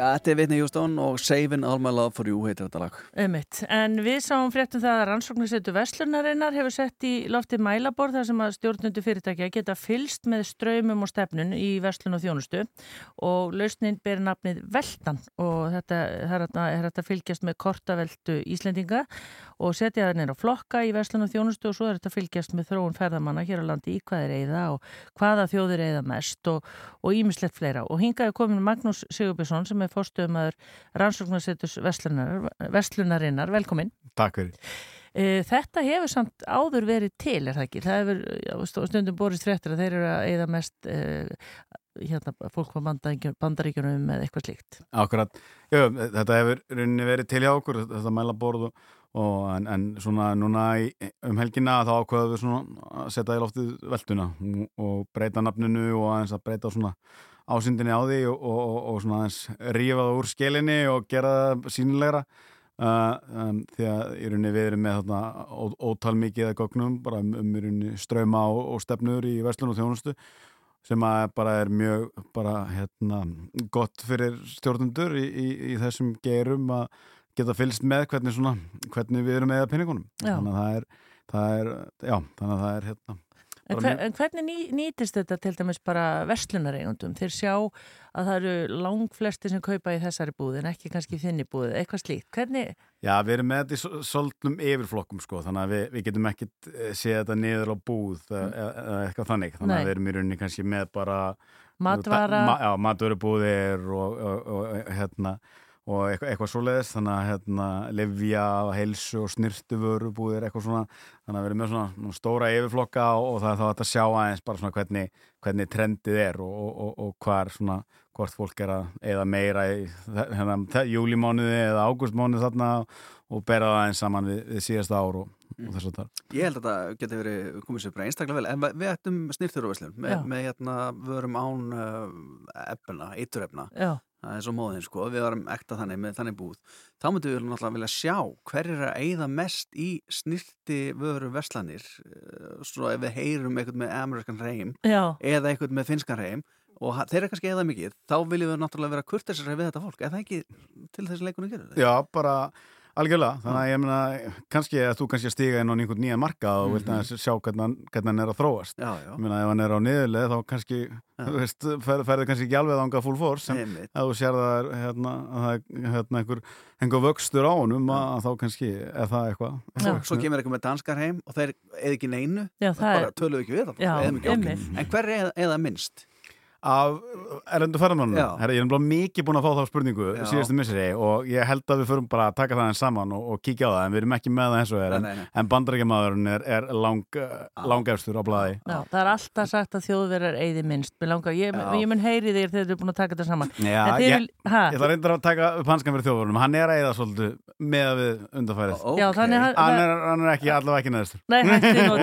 Þetta er Whitney Houston og Saving All My Love For You heitir þetta lag. Ummitt, en við sáum fréttum það að rannsóknarsetu Vestlunarinnar hefur sett í lofti mælaborð þar sem að stjórnundu fyrirtækja geta fylst með ströymum og stefnun í Vestlun og þjónustu. Og lausnin ber nafnið Veltan og þetta er þetta fylgjast með kortaveldu Íslendinga og setja það neyra flokka í Vestlun og þjónustu og svo er þetta fylgjast með þróun ferðamanna hér á landi í hvað er eiða og hvaða þjóðir eiða mest og ímislegt fleira og hingaði komin Magnús Sigurbjörnsson sem er fórstöðumæður rannsóknarsetus Vestlunarinnar. Velkomin. Takk fyrir. E, þetta hefur samt áður verið til, er það ekki? Það hefur stundum borist fréttir að þeir eru að eða mest e, hérna, fólk á bandaríkjunum eða eitthvað slíkt. Akkurat. Jú, þetta hefur verið til hjá okkur, þetta mælaborð og Og en, en svona núna í, um helgina þá ákveðum við svona að setja í loftið velduna og breyta nafninu og aðeins að breyta svona ásindinni á því og, og, og svona aðeins rífa það úr skelinni og gera það sínilegra uh, um, því að í rauninni við erum með þarna ó, ótal mikið að gognum bara um, um í rauninni ströma og, og stefnur í vestlun og þjónustu sem að bara er mjög bara hérna gott fyrir stjórnundur í, í, í þessum gerum að geta fylgst með hvernig, svona, hvernig við erum með penningunum þannig að það er, það er já, þannig að það er hérna En, hver, en hvernig ný, nýtist þetta til dæmis bara verslunareigundum? Þeir sjá að það eru lang flesti sem kaupa í þessari búð en ekki kannski þinni búð, eitthvað slíkt. Hvernig? Já, við erum með þetta í svolítnum yfirflokkum sko, þannig að við, við getum ekki séð þetta niður á búð mm. eða eitthvað þannig. Þannig Nei. að við erum í rauninni kannski með bara matvara, ma, já, matvörubúðir og, og, og hérna og eitthvað, eitthvað svoleiðis, þannig að hérna, levja, heilsu og snirtu vörubúðir, eitthvað svona, þannig að við erum með svona, svona stóra yfirflokka og, og það er þá að sjá aðeins bara svona hvernig, hvernig trendið er og, og, og hvar svona, hvort fólk er að eða meira í hérna, júlimánuði eða ágústmánuði þarna og bera það aðeins saman við, við síðasta ár og mm. þess að það. Ég held að það geti verið komið sér bara einstaklega vel, en við ættum snirtur og veslum með, með hérna, vörum án uh, efna, eiturefna. Já það er svo móðin sko, við varum ekta þannig með þannig búð, þá myndum við náttúrulega vilja sjá hver er að eigða mest í snirti vöru verslanir eh, svo ef við heyrum eitthvað með amerikan reym eða eitthvað með finskan reym og þeir eru kannski eigða mikið, þá viljum við náttúrulega vera kurtisar við þetta fólk, er það ekki til þessi leikunum gerur þetta? Já, bara Algjörlega, þannig að ég meina, kannski að þú kannski stiga inn á einhvern nýja marka og vilt að sjá hvernig, hvernig hann er að þróast. Já, já. Ég meina, ef hann er á niðurlið þá kannski, já. þú veist, fer, ferði kannski ekki alveg ánga full force, en að þú sér það er, hérna, að það er hérna, einhver, einhver vöxtur á honum að, að þá kannski er það eitthvað. Já, svo kemur eitthvað með danskar heim og þeir eða ekki neinu, já, bara töluðu ekki við það. En hver er eða minnst? Af erlendu ferðarmannum ég er bara mikið búin að fá þá spurningu Já. síðustu misseri og ég held að við förum bara að taka það eins saman og, og kíkja á það en við erum ekki með það eins og er en, en bandarækjumadurinn er, er lang, langefstur á blæði Já, það er alltaf sagt að þjóðverðar eigði minnst. Langar, ég, ég mun heyri þér þegar þú er búin að taka þetta saman. Já, ég, ég, ég ætla reyndar að taka upp hanskan fyrir þjóðverðunum hann er að eigða svolítið með við undarfærið okay. Já, þannig, hann, er, hann er ekki allavega ekki neðstur Nei, hætti nú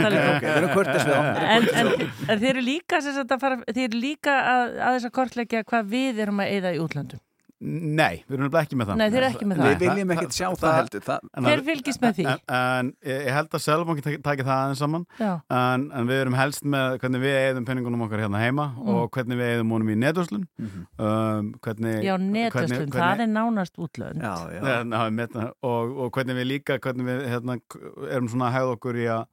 að að, þess að kortleggja hvað við erum að eida í útlandum? Nei, við erum ekki með það. Nei, þeir eru ekki með það. Við viljum ekkert sjá það, það. heldur það, Þeir fylgist með því? En, en ég held að Selbanki takir það aðeins saman. En, en við erum helst með hvernig við eðum penningunum okkar hérna heima mm. og hvernig við eðum honum í neðurslun mm -hmm. um, hvernig, Já, neðurslun, það er nánast útlönd. Já, já. ja, og, og hvernig við líka hvernig við hérna, erum svona að hegða okkur í að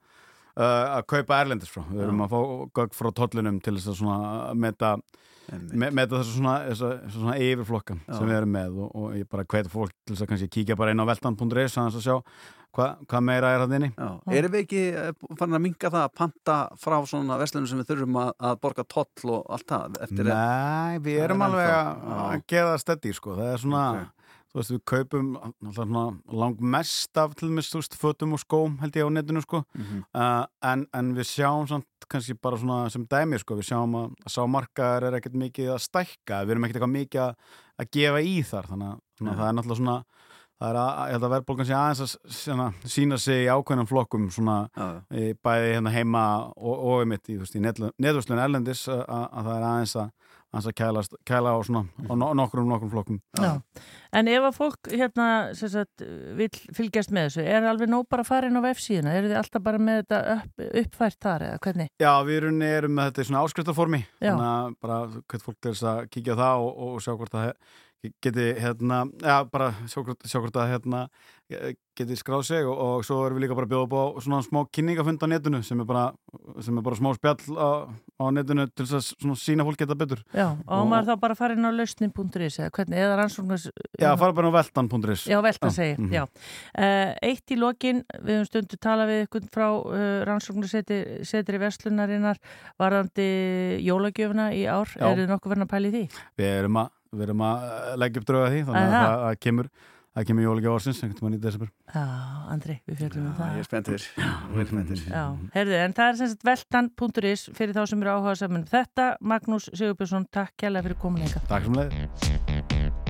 Uh, að kaupa erlendis frá. Við erum að fá gögg frá tollunum til þess að meta, me, meta þessu svona, svona yfirflokkan sem við erum með og, og ég bara hveti fólk til þess að kannski kíkja bara inn á veldan.is að sjá hvað hva meira er að þinni Erum við ekki eh, fannin að minga það að panta frá svona vestlunum sem við þurfum að, að borga toll og allt það? Nei, við erum alveg að, að geða steddi sko, það er svona okay þú veist, við kaupum langmest af til og með stúst fötum og skóm held ég á netinu sko mm -hmm. uh, en, en við sjáum samt kannski bara svona sem dæmi sko, við sjáum að, að sámarkaðar er ekkert mikið að stækka við erum ekkert eitthvað mikið að, að gefa í þar þannig að ja. það er náttúrulega svona það er að, ég held að verðbólgan sé aðeins að svona, sína sig í ákveðnum flokkum svona bæði hérna heima og, og mitt í, í neðvöslun erlendis að, að það er aðeins að hans að kælast, kæla á svona á nokkrum, nokkrum flokkum Já. En ef að fólk hérna sagt, vil fylgjast með þessu, er alveg nóg bara að fara inn á vefsíðuna, eru þið alltaf bara með þetta upp, uppfært þar eða hvernig? Já, við erum með þetta í svona áskriftaformi þannig að bara hvert fólk er að kíkja það og, og sjá hvort það geti hérna, já, bara hvort að hérna geti skráð sig og, og svo erum við líka bara að bjóða upp á svona smá kynningafund á netinu sem er bara, sem er bara smá spjall á, á netinu til þess að svona sína fólk geta betur Já, og, Og- maður þá bara fara inn á lausnin.is eða hvernig, eða rannsóknars Já, fara bara á veltan.is Já, velta segi, mhm. já. Uh, eitt í lokin, við höfum stundu talað við ykkur frá uh, rannsóknarsetri Vestlunarinnar varðandi jólagjöfuna í ár. Eru þið nokkuð verið að pæla í því? Við erum að, við erum að leggja upp drauga því þannig að Aha. það, það kemur það kemur jólagi ársins, einhvern veginn í desember Já, Andri, við fjöldum um það. Ég er spenntur, ég er spenntur. Já, heyrðu, en það er sem sagt veltan.is fyrir þá sem eru áhuga saman. Þetta, Magnús Sigurbjörnsson, takk kærlega fyrir komin. Takk sem leið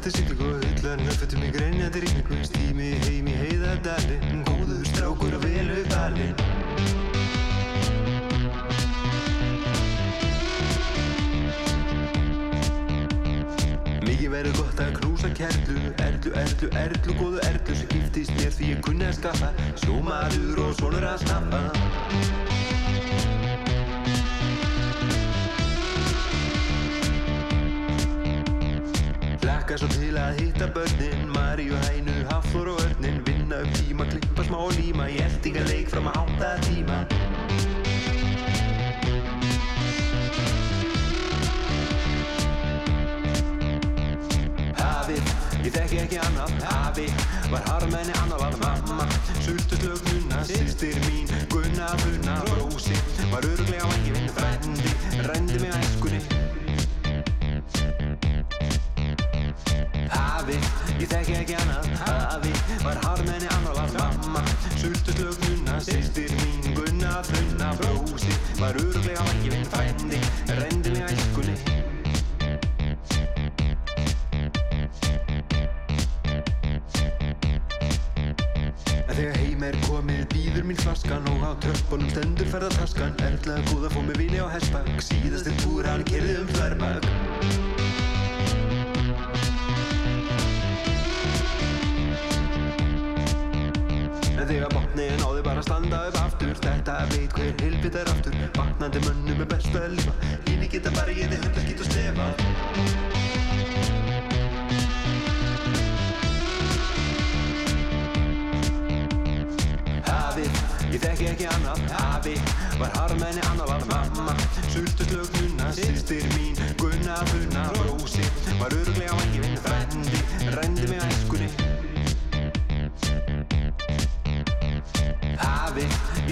blúsandi siglingu Hullan höfðum í greinjandi rigningu. Stími heim í heiðadalinn Góður strákur að velu dalinn. Mikið verður gott að knúsa kerlu Erlu, erlu, erlu, góðu erlu sem giftist mér því ég kunni að skaffa. Sjómaður og sonur að snappa Laka svo til að hitta börnin Maríu, Hænu, Hafþór og Örnin Vinna upp tíma, klippa smá og líma Í eldingaleik fram að átta tíma. Hafið, ég þekki ekki annað. Hafi, var harmenni annað var mamma. Sultuslög nunna, sýstir mín Gunna, Funna, Rósi Var öruglega Hafi, ég þekki ekki annað Hafi, var harmenni annað var mamma. Sultuslög nunna, sýstir mín Gunna, Funna, Rósi. Var öruglega ekki vinn frendi Rendi mig æskunni. Þegar heim er komið býður mín flaskan og á tröppunum stendur ferðartaskan Erla góða fór með vini á hestbak. Síðastir túr hann kerði um þverbak botniðin áður bara að standa upp aftur. Þetta veit hver hilbit er aftur. Vaknandi mönnum er best að lifa. Híni geta bara ég þið hundar og stefa Hafið, ég þekki ekki annað. Hafi, var harmenni annað var mamma. Sultuslög nunna, sýstir mín Gunna, Funna, Rósi. Var öruglega ekki vinn frendi Rendi mig á æskunni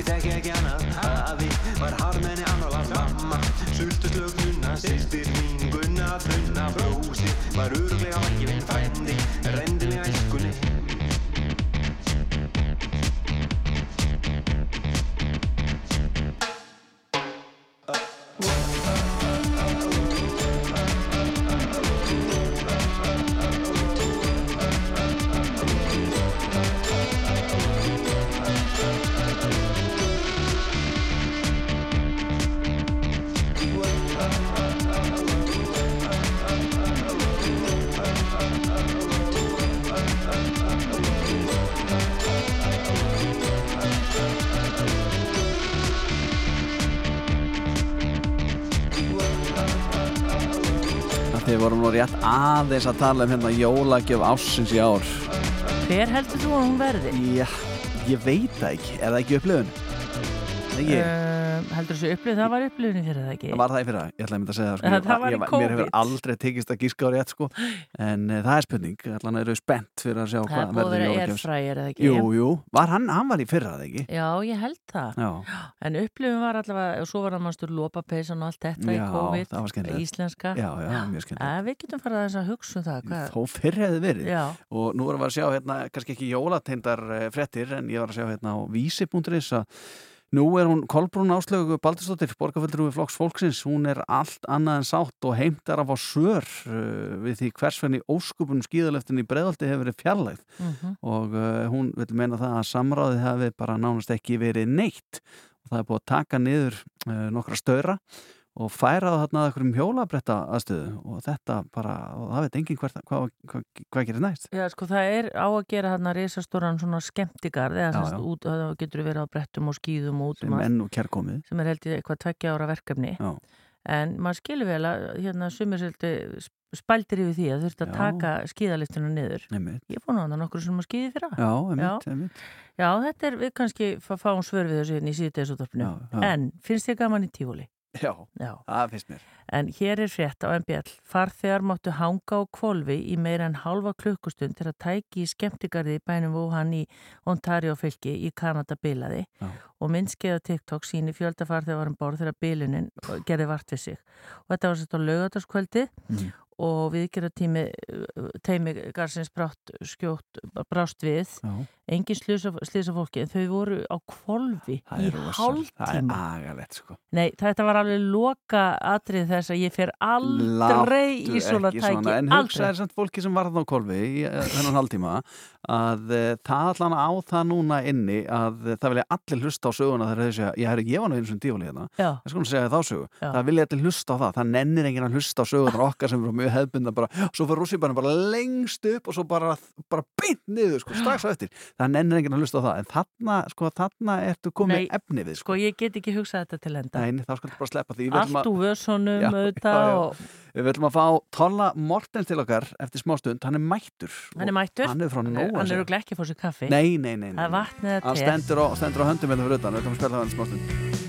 þekki ekki annað. Hafi, var harmenni annað var mamma. Sultuslög nunna, sýstir mín Gunna, Funna, Rósi Var öruglega aðeins að tala um hérna jólagjöf ásins í ár Hver heldur þú að hún verði? Já, ég veit það ekki, er það ekki upplifun? Ekki, Uh, heldur þessu upplifun, það var upplifun fyrir það ekki? það var það í fyrra, ég ætlaði að mynda að segja það sko. Það- var í ég- Mér hefur COVID. aldrei tekist að gíska á rétt sko En uh, það er spurning, allan eru spennt fyrir að sjá Það hvað er airfryer eða ekki? Jú, jú, var hann, hann var í fyrra, það ekki? Já, ég held það. Já, En upplifun var allavega, og svo var það mannstur lópapeysan og allt þetta í Já, COVID, var skemmtilegt. íslenska. já, Að við getum farið að hugsa um það. Hvað? Þó fyrr hefði verið og nú erum við að sjá hérna, eh, á nú er hún Kolbrún Áslögu Baldursdóttir, borgarföldur við Flokks Fólksins. Hún er allt annað en sátt og heimtar að fá svör uh, við því hversvenni óskupunum skíðaleftin í breðaldi hefur verið fjarlægð. Mhm. og uh, hún vil meina það að samráðið hefði bara nánast ekki verið neitt. Það er búið að taka niður uh, nokkra störa. og færa það þarna að einhverjum hjólabretta aðstöðu og þetta bara, og það veit enginn hvað, hvað, hvað, hvað gerir næst Já, sko það er á að gera hérna risastóran svona Já, já. út, það getur verið á brettum og skýðum og út sem um og kærkomið sem er held ég eitthvað tveggja ára verkefni Já. en maður skilur vel að hérna sumir seldi spældir yfir því að þurfti að Já. taka skýðaliftuna niður Einmitt. Ég fór nú að nokkur sem að skýði fyrra Já, einmitt, einmitt. Já, þetta er, við kannski fá- fáum svör við þessu hérna í síðdegisúttarpinu Já, já. En finnst þið gaman í tífúli? Já, Já. það finnst mér En hér er frétt á MBL. Farþegar máttu hanga á kvolfi í meira en halva klukkustund til að tæki í skemmtigarði í bænum Wuhan í Ontario fylki í Kanada bilaði Já. og minnskeiða TikTok síni fjöldafarþegar var um borð þegar bilunin gerði vart við sig. Og þetta var sett á laugardaskvöldi Mhm. Og viðgerðartími teimi Garsins brátt skjótt brást við. Já. Engin slýsa fólki en þau voru á kvolfi Það í er hálftíma. Það er agalegt sko Nei, þetta var alveg loka atrið þess að ég fer aldrei Láttu í svona ekki tæki. En aldrei. hugsaði samt fólki sem varð á kolvi í eh, þennan hálftíma að uh, það allan á það núna inni að uh, það vilja allir hlusta á söguna þegar þau segja, ég, herri, ég var nú eins og dífali hérna ég sko að segja þá sögu, Já. það vilja allir hlusta á það það nennir enginn að hlusta á sögunar okkar sem eru mjög hefbunda bara, svo fyrir rússibarnir bara lengst upp og svo bara, bara beint niður, sko, strax á eftir það nennir enginn að hlusta á það, en þarna sko, þarna ertu komið Nei, efni við Sko, ég get ekki hugsað þetta til enda. Nei, þá skal bara sleppa því Við Allt að- úr vössunum, Já, auðvitað og Við ætlum að fá Tolla Mortens til okkar eftir smástund, hann er mættur hann er mættur. Hann er frá Hann Nóa Hann er örugglega ekki að fá sér kaffi. Nei, nei, nei, nei. Það er vatn eða Hann te. stendur á, stendur á höndum það fyrir utan Við ætlum að spila það hann smástund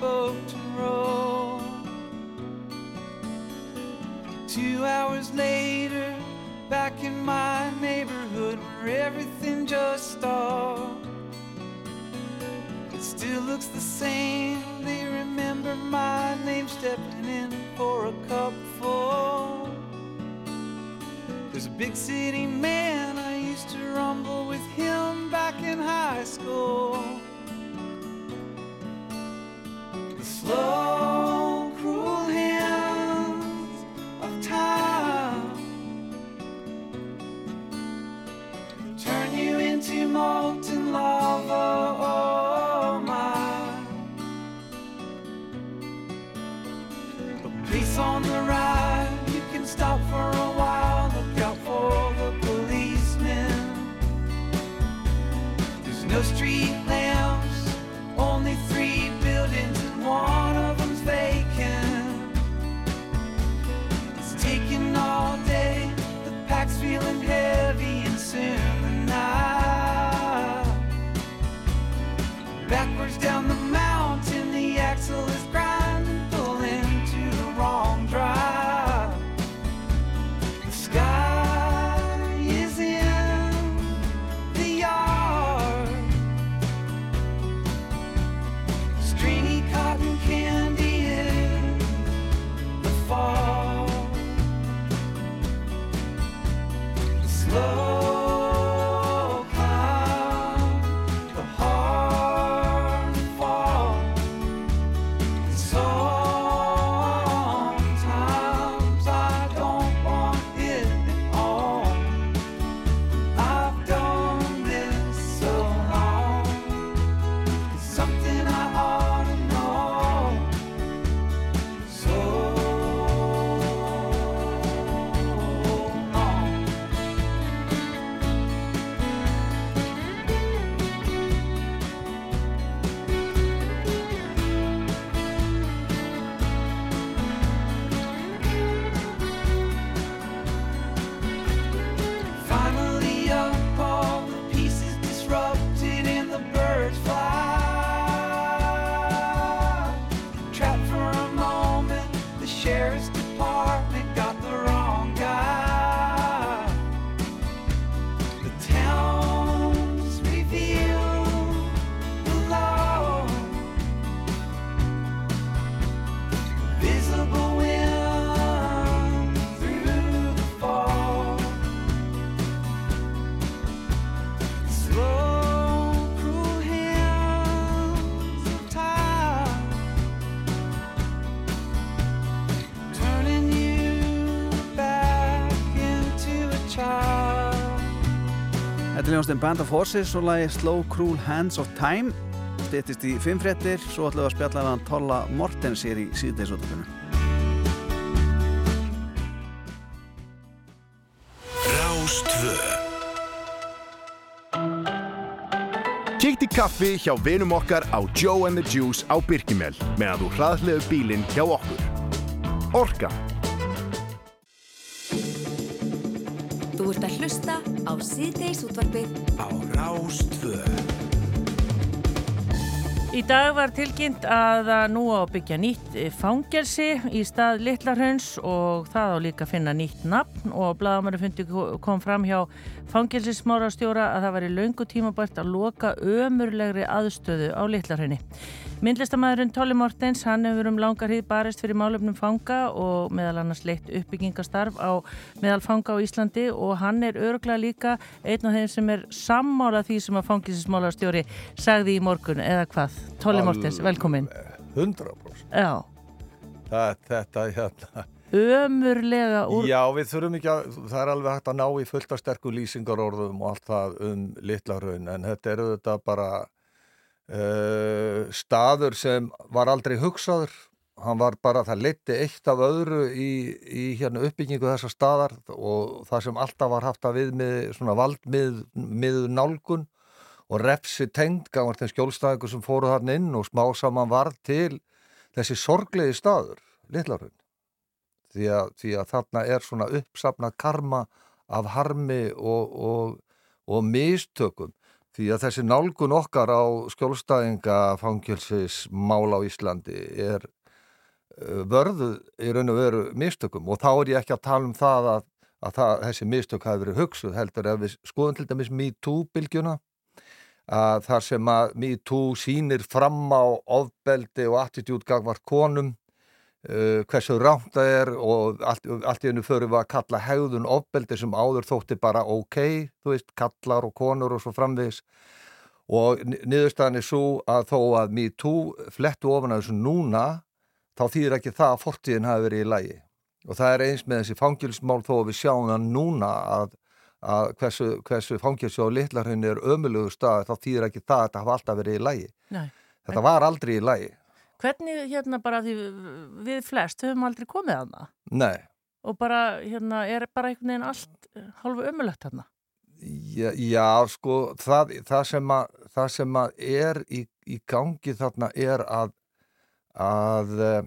boat to roll. Two hours later, back in my neighborhood where everything A big city man, Hljóðast Band of Horses og lagi Slow Cruel Hands of Time Stýttist í fimm fréttir Svo ætlum við að spjalla hann Tolla Mortens hér í 2 Kíkt í kaffi hjá vinum okkar á Joe and the Juice á Birkimel meðan þú hraðleðu bílinn hjá okkur. Orka. Ert að hlusta á Síðdeisútvarpið Á Rás 2 Í dag var tilkynnt að að nú á að byggja nýtt eh, fangelsi í stað Littlarhauns og það á líka að finna nýtt nafn og blagamærufundi kom fram hjá fangelsismárastjóra að það var í laungu tímabært að loka ömurlegri aðstöðu á Littlarhaunni. Myndlistamæðurinn Tolli Mortens, hann hefur um langar hýð barist fyrir málefnum fanga og meðal annars leitt uppbyggingastarf á meðal fanga á Íslandi og hann er örglega líka einn af þeim sem er sammála því sem að fangelsismálastjóri sagði í morgun eða hvað. Tolli Mortens, velkomin. 100% Já, það, þetta hérna ömurlega úr... Já, við þurfum ekki að, það er alveg hægt að ná í fullt af sterku lýsingarorðum og allt það um litla raun, en þetta er auðvitað bara uh, staður sem var aldrei hugsaður, hann var bara, það leiti eitt af öðru í, í hérna uppbyggingu þessa staðar og það sem alltaf var haft að við með svona valdmið nálgun og refsi tengd gangast þeim skjólstæðingu sem fóru þarna inn og smá saman var til þessi sorglegi staður, litlarhund því að, því að þarna er svona uppsafnað karma af harmi og, og, og mistökum því að þessi nálgun okkar á skjólstæðinga fangilsis mál á Íslandi er uh, vörðu í raun og veru mistökum. Og þá er ég ekki að tala um það að, að það, þessi mistök hafi verið hugsuð heldur ef við skoðum til dæmis MeToo-bylgjuna að þar sem að MeToo sýnir fram á ofbeldi og attitút gagvart konum Uh, hversu rámt það er og allt, allt í hennu förum við að kalla hegðun ofbeldi sem áður þótti bara ok þú veist, kallar og konur og svo framvegis. Og niðurstaðan er svo að þó að MeToo flettu ofan að þessu núna þá þýðir ekki það að fortíðin hafi verið í lægi og það er eins með þessi fangilsmál þó að við sjáum það núna að, að hversu, hversu fangilsi á litlarhunni er ömulugu stað þá þýðir ekki það að þetta hafa alltaf verið í lægi Nei. þetta var aldrei í lægi Hvernig hérna bara því við flest höfum aldrei komið að það Nei, og bara hérna er bara einhvern veginn allt eh, hálfu ömulegt hérna. já, já sko það, það, sem að, það sem að er í, í gangi þarna er að, að uh,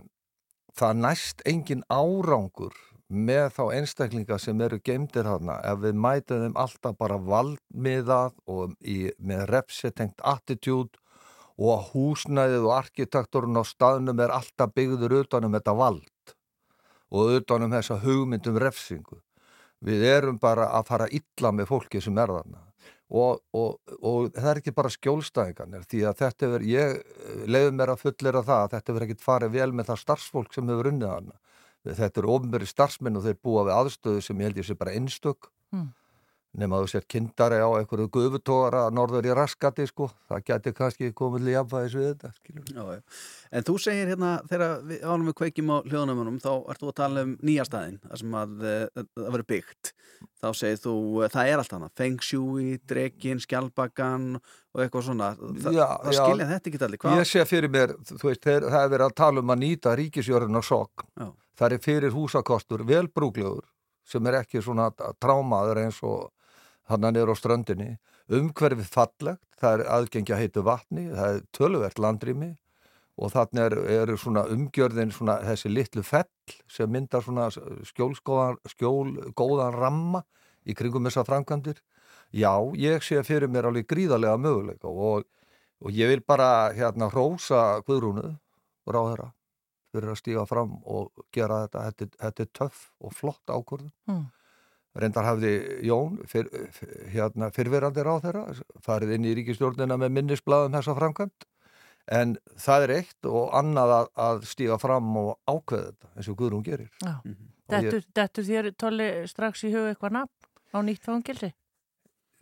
það næst engin árangur með þá einstaklinga sem eru geimdir þarna. Ef við mætum þeim alltaf bara valdmiðað og í, með repsetengt attitút og húsnæðið og arkitekturinn á staðnum er alltaf byggður utanum þetta vald og utanum þessa hugmyndum refsingu. Við erum bara að fara illa með fólki sem er þarna og, og, og það er ekki bara skjólstæðingarnir því að þetta er, ég leiði mér að fullera það að þetta verður ekkit farið vel með það starfsfólk sem hefur unnið þarna. Þetta eru ofnbæri starfsmenn og þeir búa við aðstöðu sem ég held ég sé bara einstök. Mm. Nema þú sér kindari á einhverju gufutóra norður í raskati sko, það geti kannski komið til jafnvæðis við þetta. Já, já. En þú segir hérna, þegar við ánum við kveikjum á hljóðnumunum, þá ert þú að tala um nýja staðin, það sem að uh, það verður byggt. Þá segir þú, uh, það er allt hana, Feng Shui, Drekin, Skjálbakan og eitthvað svona. Þa, Já, það já. skilja þetta ekki allir. Ég sé fyrir mér, þú veist, þeir, það er verið að tala um að nýta ríkisjörðin á sokk. Já. Það er fyrir húsakostur, velbrúglegur, sem er ekki svona trámaður eins og hann niður á ströndinni. Umhverfið fallegt, það er aðgengja heitu vatni, það er töluvert landrými og þannig er, er svona umgjörðin svona þessi litlu fell sem myndar svona skjólgóðan skjól, ramma í kringum þessa framkvæmdir. Já, ég sé fyrir mér alveg gríðarlega möguleika og, og ég vil bara hérna hrósa Guðrúnu ráðherra fyrir að stíga fram og gera þetta, þetta, þetta er töff og flott ákvörðun. Mm. Reyndar hafði Jón fyr, hérna, fyrverandi ráðherra farið inn í ríkistjórnina með minnisblaðum þessa framkvæmt en það er eitt og annað að, að stíga fram og ákveða þetta eins og Guðrún gerir. Já. Og Dettur, ég- dettur þér tolli strax í hug eitthvað nafn á nýtt fangilsi?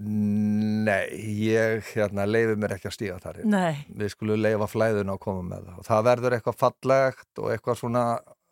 Nei, ég hérna leifi mér ekki að stíga þar. Nei. Við skulum leifa flæðun að koma með það. Og það verður eitthvað fallegt og eitthvað svona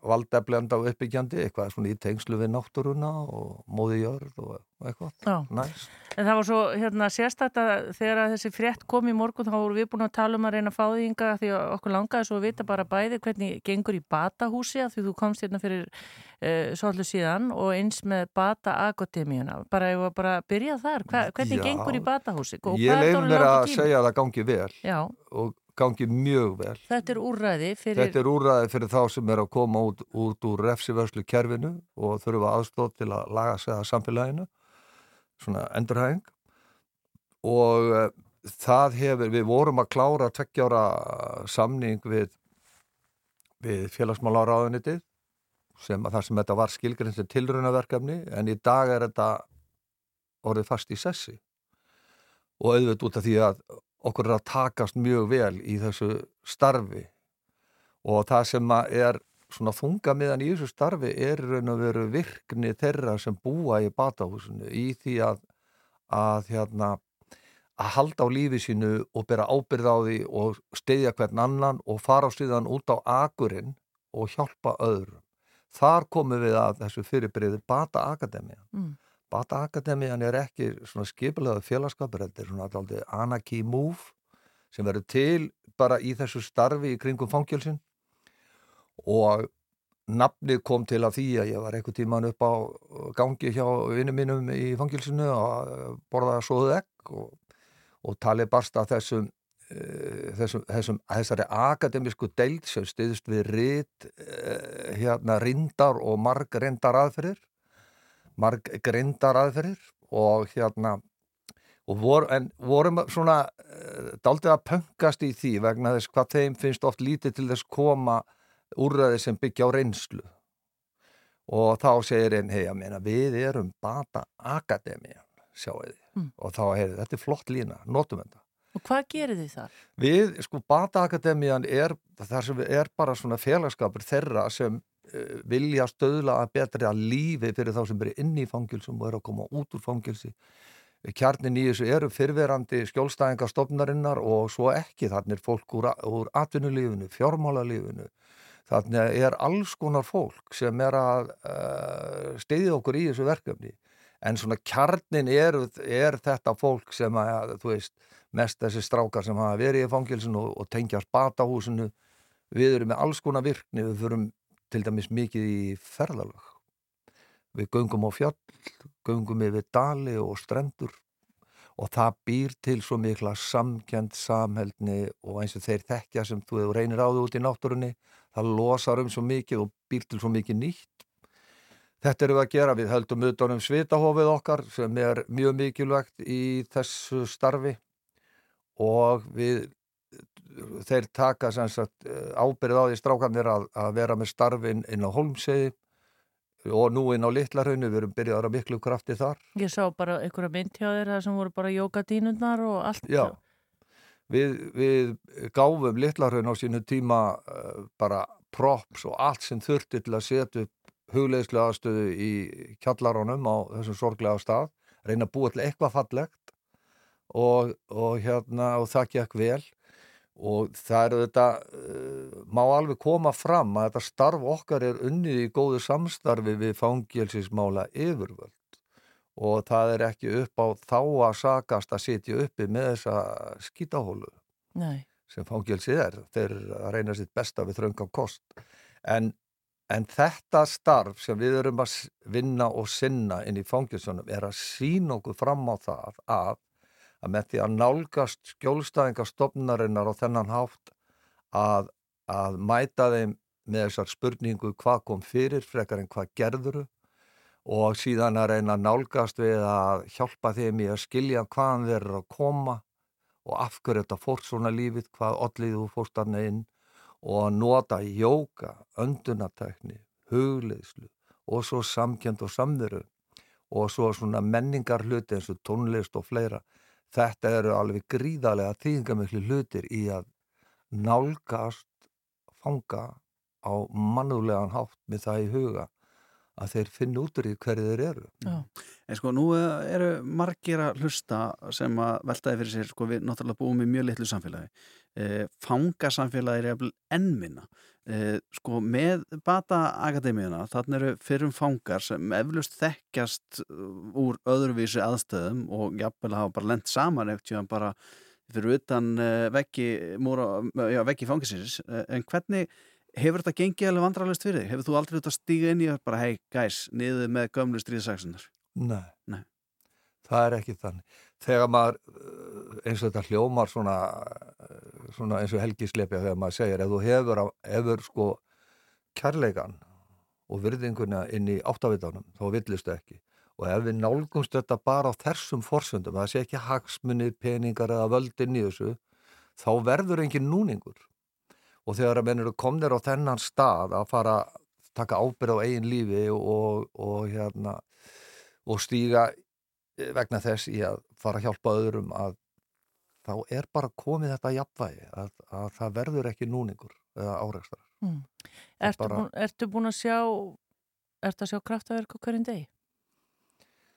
valdeflenda og uppbyggjandi, eitthvað svona í tengslu við náttúruna og móði jörð og eitthvað. Já. Næs. En það var svo hérna, sérstætt að þegar að þessi frétt kom í morgun þá vorum við búin að tala um að reyna að fá því ynga því að okkur langaði svo að vita bara bæði hvernig gengur í batahúsi að því þú komst hérna fyrir uh, svolítið síðan og eins með bata akademíuna. Bara ég var bara að byrja þar. Hva, hvernig Já. gengur í batahúsi? Og Ég hvað er það mér langur að tími? segja að það gangi vel Já, og gangi mjög vel. þetta er úrræði fyrir... Þetta er úrræði fyrir þá sem er að koma út, út úr refsivörslu kerfinu og þurfa aðstóð til að laga sig að samfélaginu, svona endurhæðing. Og uh, það hefur, við vorum að klára tveggjára samning við, við félagsmálaráðunitið, sem, þar sem þetta var skilgrinn sem tilraunaverkefni, en í dag er þetta orðið fast í sessi. Og auðvitað út af því að okkur er að takast mjög vel í þessu starfi og það sem er svona þungamiðan í þessu starfi er raun og veru virkni þeirra sem búa í batahúsinu í því að, að hérna að halda á lífi sínu og bera ábyrð á því og steyðja hvern annan og fara síðan út á akurinn og hjálpa öðrum. Þar komum við að þessu fyrirbriði Bata Akademia. Mm. Bata Akademian er ekki svona skipulega félagskapur, þetta er svona alltaf anarchy move sem verður til bara í þessu starfi í kringum fangilsin og nafnið kom til af því að ég var eitthvað tíman upp á gangi hjá vinnum mínum í fangilsinu og borðaði svoðu egg og, og talið barst af þessum, uh, þessum, þessum þessari akademísku deild sem stiðist við rít uh, hérna rindar og marg rindar aðferðir marg grindar aðferðir og hérna og vor, en vorum svona uh, daldið að pöngast í því vegna þess hvað þeim finnst oft lítið til þess koma úrræði sem byggja á reynslu og þá segir einn, hei, meina, við erum bata akademían, sjáu þið Mm. og þá, hei, þetta er flott lína, notum þetta Og hvað gerir þið þar? Við, sko, Bata Akademían er þar sem er bara svona félagskapur þeirra sem vilja stöðla að betra lífi fyrir þá sem eru inn í fangilsum og eru að koma út úr fangilsi. Kjarnin í þessu eru fyrverandi skjólstæðingar stofnarinnar og svo ekki. Þannig er fólk úr, úr atvinnulífinu, fjármálalífinu. Þannig er alls konar fólk sem er að uh, steyðja okkur í þessu verkefni. En svona kjarnin er, er þetta fólk sem að, þú veist, mest þessi strákar sem hafa verið í fangilsinu og, og tengjast batahúsinu við erum með alls konar virkni við förum til dæmis mikið í ferðalög. Við göngum á fjall göngum yfir dali og strendur og það býr til svo mikla samkjönd samheldni og eins og þeir þekkja sem þú reynir á þau út í náttúrunni það losar um svo mikið og býr til svo mikið nýtt. Þetta eru við að gera, við höldum utanum svitahofið okkar sem er mjög mikilvægt í þessu starfi og við þeir taka sagt, ábyrð á því strákanir að, að vera með starfin inn á Holmsegi og nú inn á Littlarhaunu, við erum byrjaðar að miklu krafti þar. Ég sá bara einhverja mynd hjá þér sem voru bara jókadínundnar og allt. Já, við, við gáfum Littlarhaun á sínu tíma uh, bara props og allt sem þurfti til að setja upp hugleðslu aðstöðu í kjallarónum á þessum sorglega stað, reyna að búa til eitthvað fallegt og, og hérna og það gekk vel og það eru þetta uh, má alveg koma fram að þetta starf okkar er unnið í góðu samstarfi við fangilsismála yfirvöld. Og það er ekki upp á þá að sakast að sitja uppi með þessa skítahólu Nei. sem fangilsið er. Þeir reyna sitt besta við þröngan kost. En, en þetta starf sem við erum að vinna og sinna inn í fangilsunum er að sína okkur fram á það að að með því að nálgast skjólstæðingastofnarinnar á þennan hátt að, að mæta þeim með þessar spurningu hvað kom fyrir frekar en hvað gerðuru og síðan að reyna að nálgast við að hjálpa þeim í að skilja hvaðan þeir eru að koma og af hverju þetta fórt svona lífið, hvað allir þú fórst að inn og að nota jóka, öndunatækni, hugleðslu og svo samkjönd og samveru og svo svona menningar hluti eins og tónlist og fleira þetta eru alveg gríðarlega þýðingamikli hlutir í að nálgast fanga á mannúlegan hátt með það í huga að þeir finna út úr því hverju þeir eru. Já. En sko nú eru margir að hlusta sem að veltaði fyrir sér, sko við náttúrulega búum í mjög litlu samfélagi. E, fangasamfélagi er ennminna. E, sko með Bata Akademíuna, þannig eru fyrrum fangar sem eflust þekkjast úr öðruvísi aðstöðum og jafnvel hafa bara lent saman eftir bara fyrir utan veggi, múra, já, veggi fangisins. En hvernig hefur þetta gengið alveg vandrarlegst fyrir þig? Hefur þú aldrei út að stíga inn í og bara, hei, gæs, niður með gömlu stríðsaksunar? Nei. Nei. Það er ekki þannig. Þegar maður, eins og þetta hljómar svona, svona eins og helgislepja þegar maður segir, ef þú hefur, hefur sko kærleikan og virðinguna inn í áttavitanum, þá villistu ekki. Og ef við nálgumst þetta bara á þessum forsöndum, það sé ekki hagsmunni, peningar eða völdin í þessu, þá verður engin núningur og þegar að menn eru komnir á þennan stað að fara að taka ábyrð á eigin lífi og, og, hérna, og stíga vegna þess í að fara að hjálpa öðrum að þá er bara komið þetta jafnvægi að, að það verður ekki núningur eða áreikstar mm. ertu, bara... ertu búin að sjá ertu að sjá kraftaverk á hverjum degi?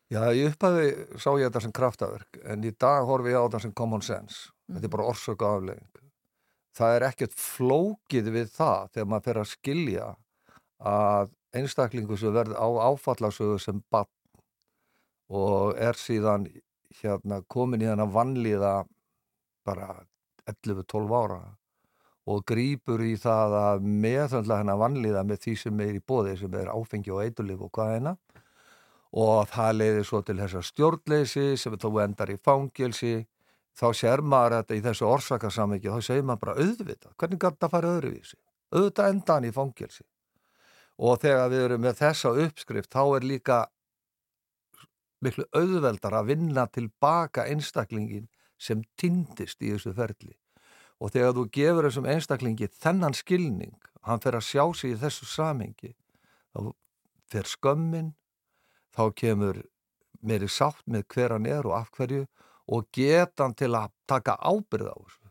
Já, ég upphæði sá ég þetta sem kraftaverk en í dag horfi ég á þetta sem common sense mm. þetta er bara orsöku aflegging það er ekkert flókið við það þegar maður fer að skilja að einstaklingu sem verður á áfallasögu sem bann og er síðan hérna, komin í þennan vannliða bara 11-12 ára og grýpur í það að meðhundla hennar vannliða með því sem er í bóði sem er áfengi og eitulif og hvað eina. Og það leiðir svo til þessar stjórnleysi sem þá endar í fangilsi þá sér maður þetta í þessu orsakasamviki þá segir maður bara auðvitað, hvernig gæti það fara öðruvísi? Auðvitað endan í fangelsi. Og þegar við erum með þessa uppskrift þá er líka miklu auðveldar að vinna tilbaka einstaklingin sem tindist í þessu ferli. Og þegar þú gefur þessum einstaklingi þennan skilning, hann fer að sjá sig í þessu samengi þá fer skömmin þá kemur meiri sátt með hver hann er og af hverju og getan til að taka ábyrð á þessu.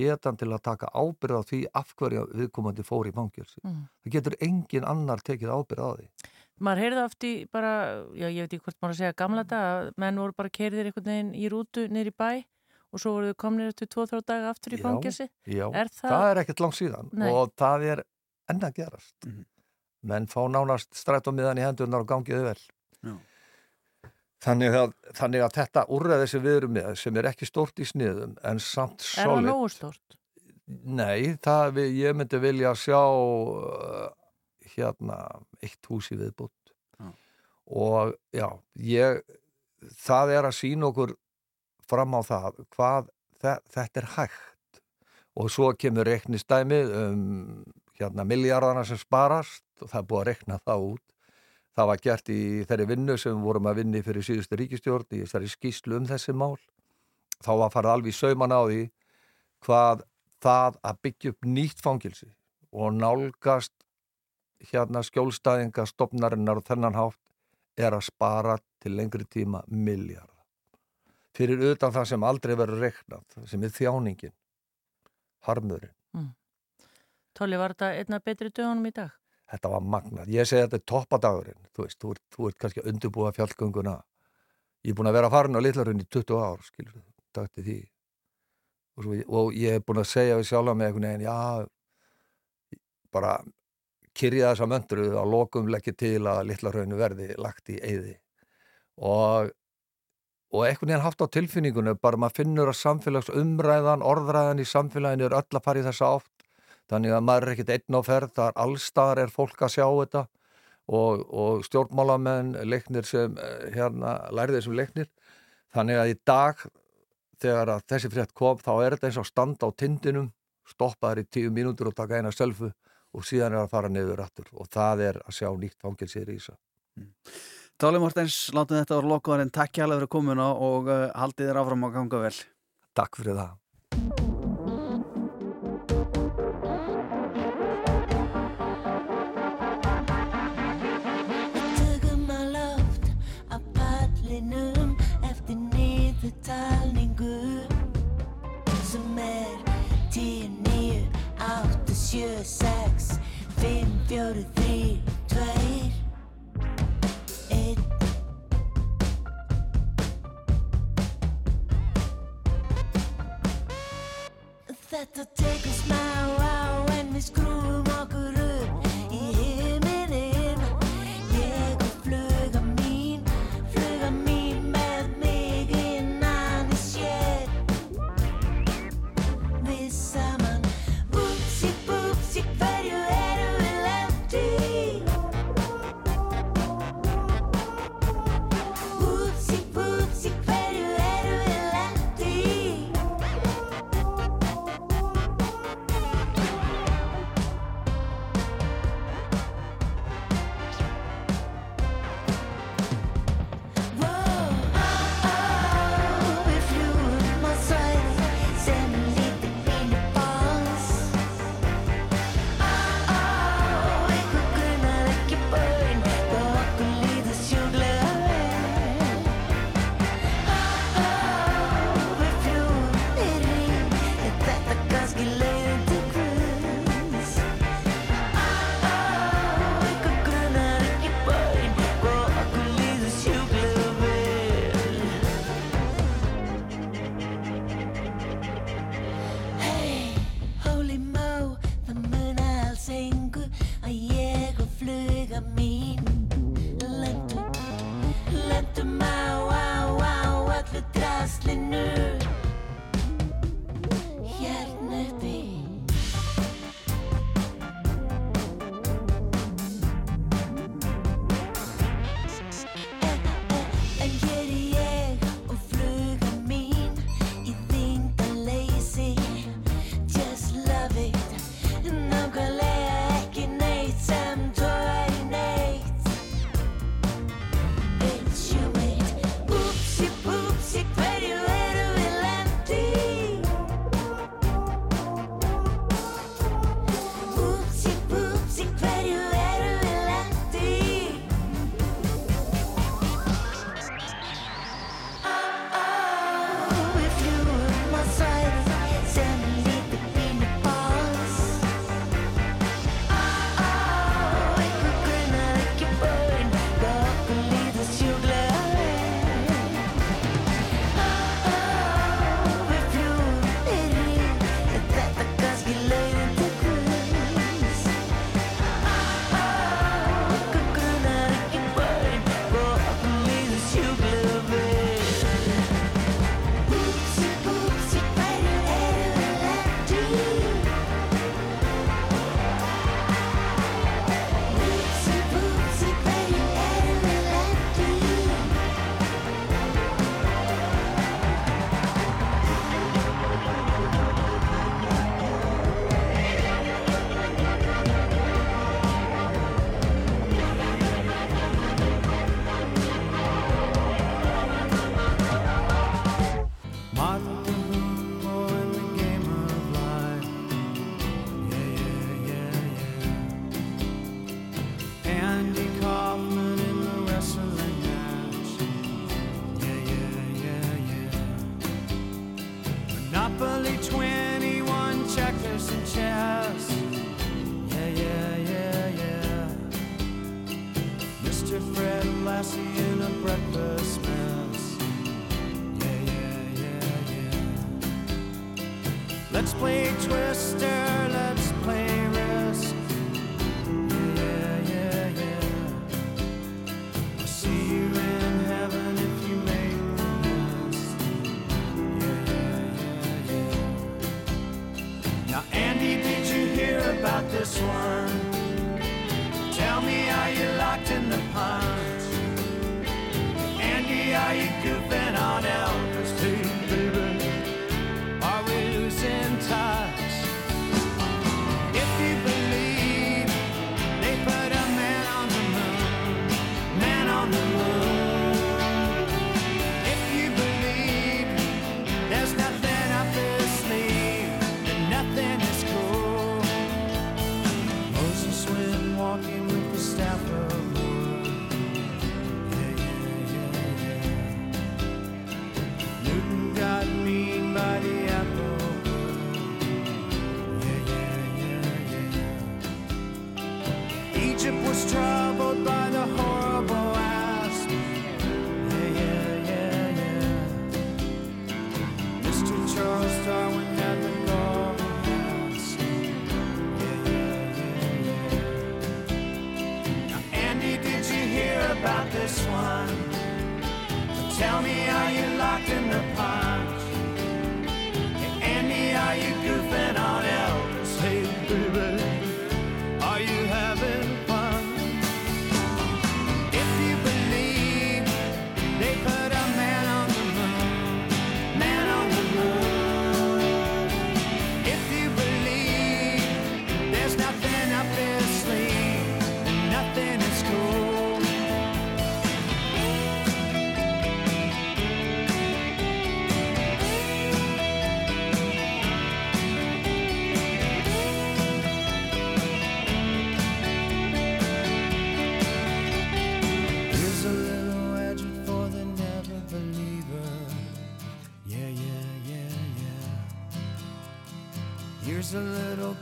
Getan til að taka ábyrð á því af hverju viðkomandi fór í fangelsi. Mm. það getur engin annar tekið ábyrð á því Maður heyrði oft í bara, já ég veit ekki hvort maður að segja gamla dag að menn voru bara keirðir einhvern veginn í rútu niður í bæ og svo voru þau komnir eftir 2-3 daga aftur í fangelsi. já, Er það... það- er ekkert langt síðan Nei. og það er enn að gerast Mhm. menn fá nánast strætómiðan í hendurnar og gangiði vel Já. þannig að, þannig að þetta úrræði sem við erum með sem er ekki stórt í sniðum en samt Er það solid nógu stórt? Nei, það við, ég myndi vilja sjá hérna eitt hús í viðbútt Já. og já, ég það er að sína okkur fram á það hvað þe þetta er hægt. Og svo kemur reiknistæmið um hérna miljardana sem sparast og það er búið að reikna það út. Það var gert í þeirri vinnu sem vorum að vinni fyrir síðustu ríkistjórn í þessari skýslu um þessi mál. Þá var farið alveg sauman á því hvað það að byggja upp nýtt fangilsi og nálgast hérna skjólstæðinga stopnarinnar og þennan hátt er að spara til lengri tíma miljard fyrir utan það sem aldrei verður reiknað sem er þjáningin harmurinn. Tóli, var þetta einna betri dögunum í dag? þetta var magnað, ég segi þetta er toppadagurinn þú veist, þú ert, þú ert kannski að undirbúa fjallgönguna. Ég er búin að vera farin á litlarunni í 20 ár, skilur dagt í því. Og, svo, og ég er búin að segja við sjálfa með einhvern veginn, já bara kyrja þessa möndru að lokum leggja til að litlarunni verði lagt í eyði. Og og einhvern veginn haft á tilfinningunum bara maður finnur að samfélags umræðan orðræðan í samfélaginu er öll að fara í þessa átt. Þannig að maður er ekkert einn á ferð þar allstar er fólk að sjá þetta. Og, og stjórnmálamenn leiknir sem eh, hérna lærið þessum leiknir. Þannig að í dag þegar þessi frétt kom þá er þetta eins og standa á tindinum stoppa þær í tíu mínútur og taka eina selfu og síðan er að fara niður aftur og það er að sjá nýtt fangilsi rísa Tóli Mortens, látum þetta voru lokaðar en takk hjálpa fyrir komuna og uh, haldið þér áfram að ganga vel. Takk fyrir það. Á á niðurtalningu sem er 10, 9, 8, 7, 6, Þetta tekur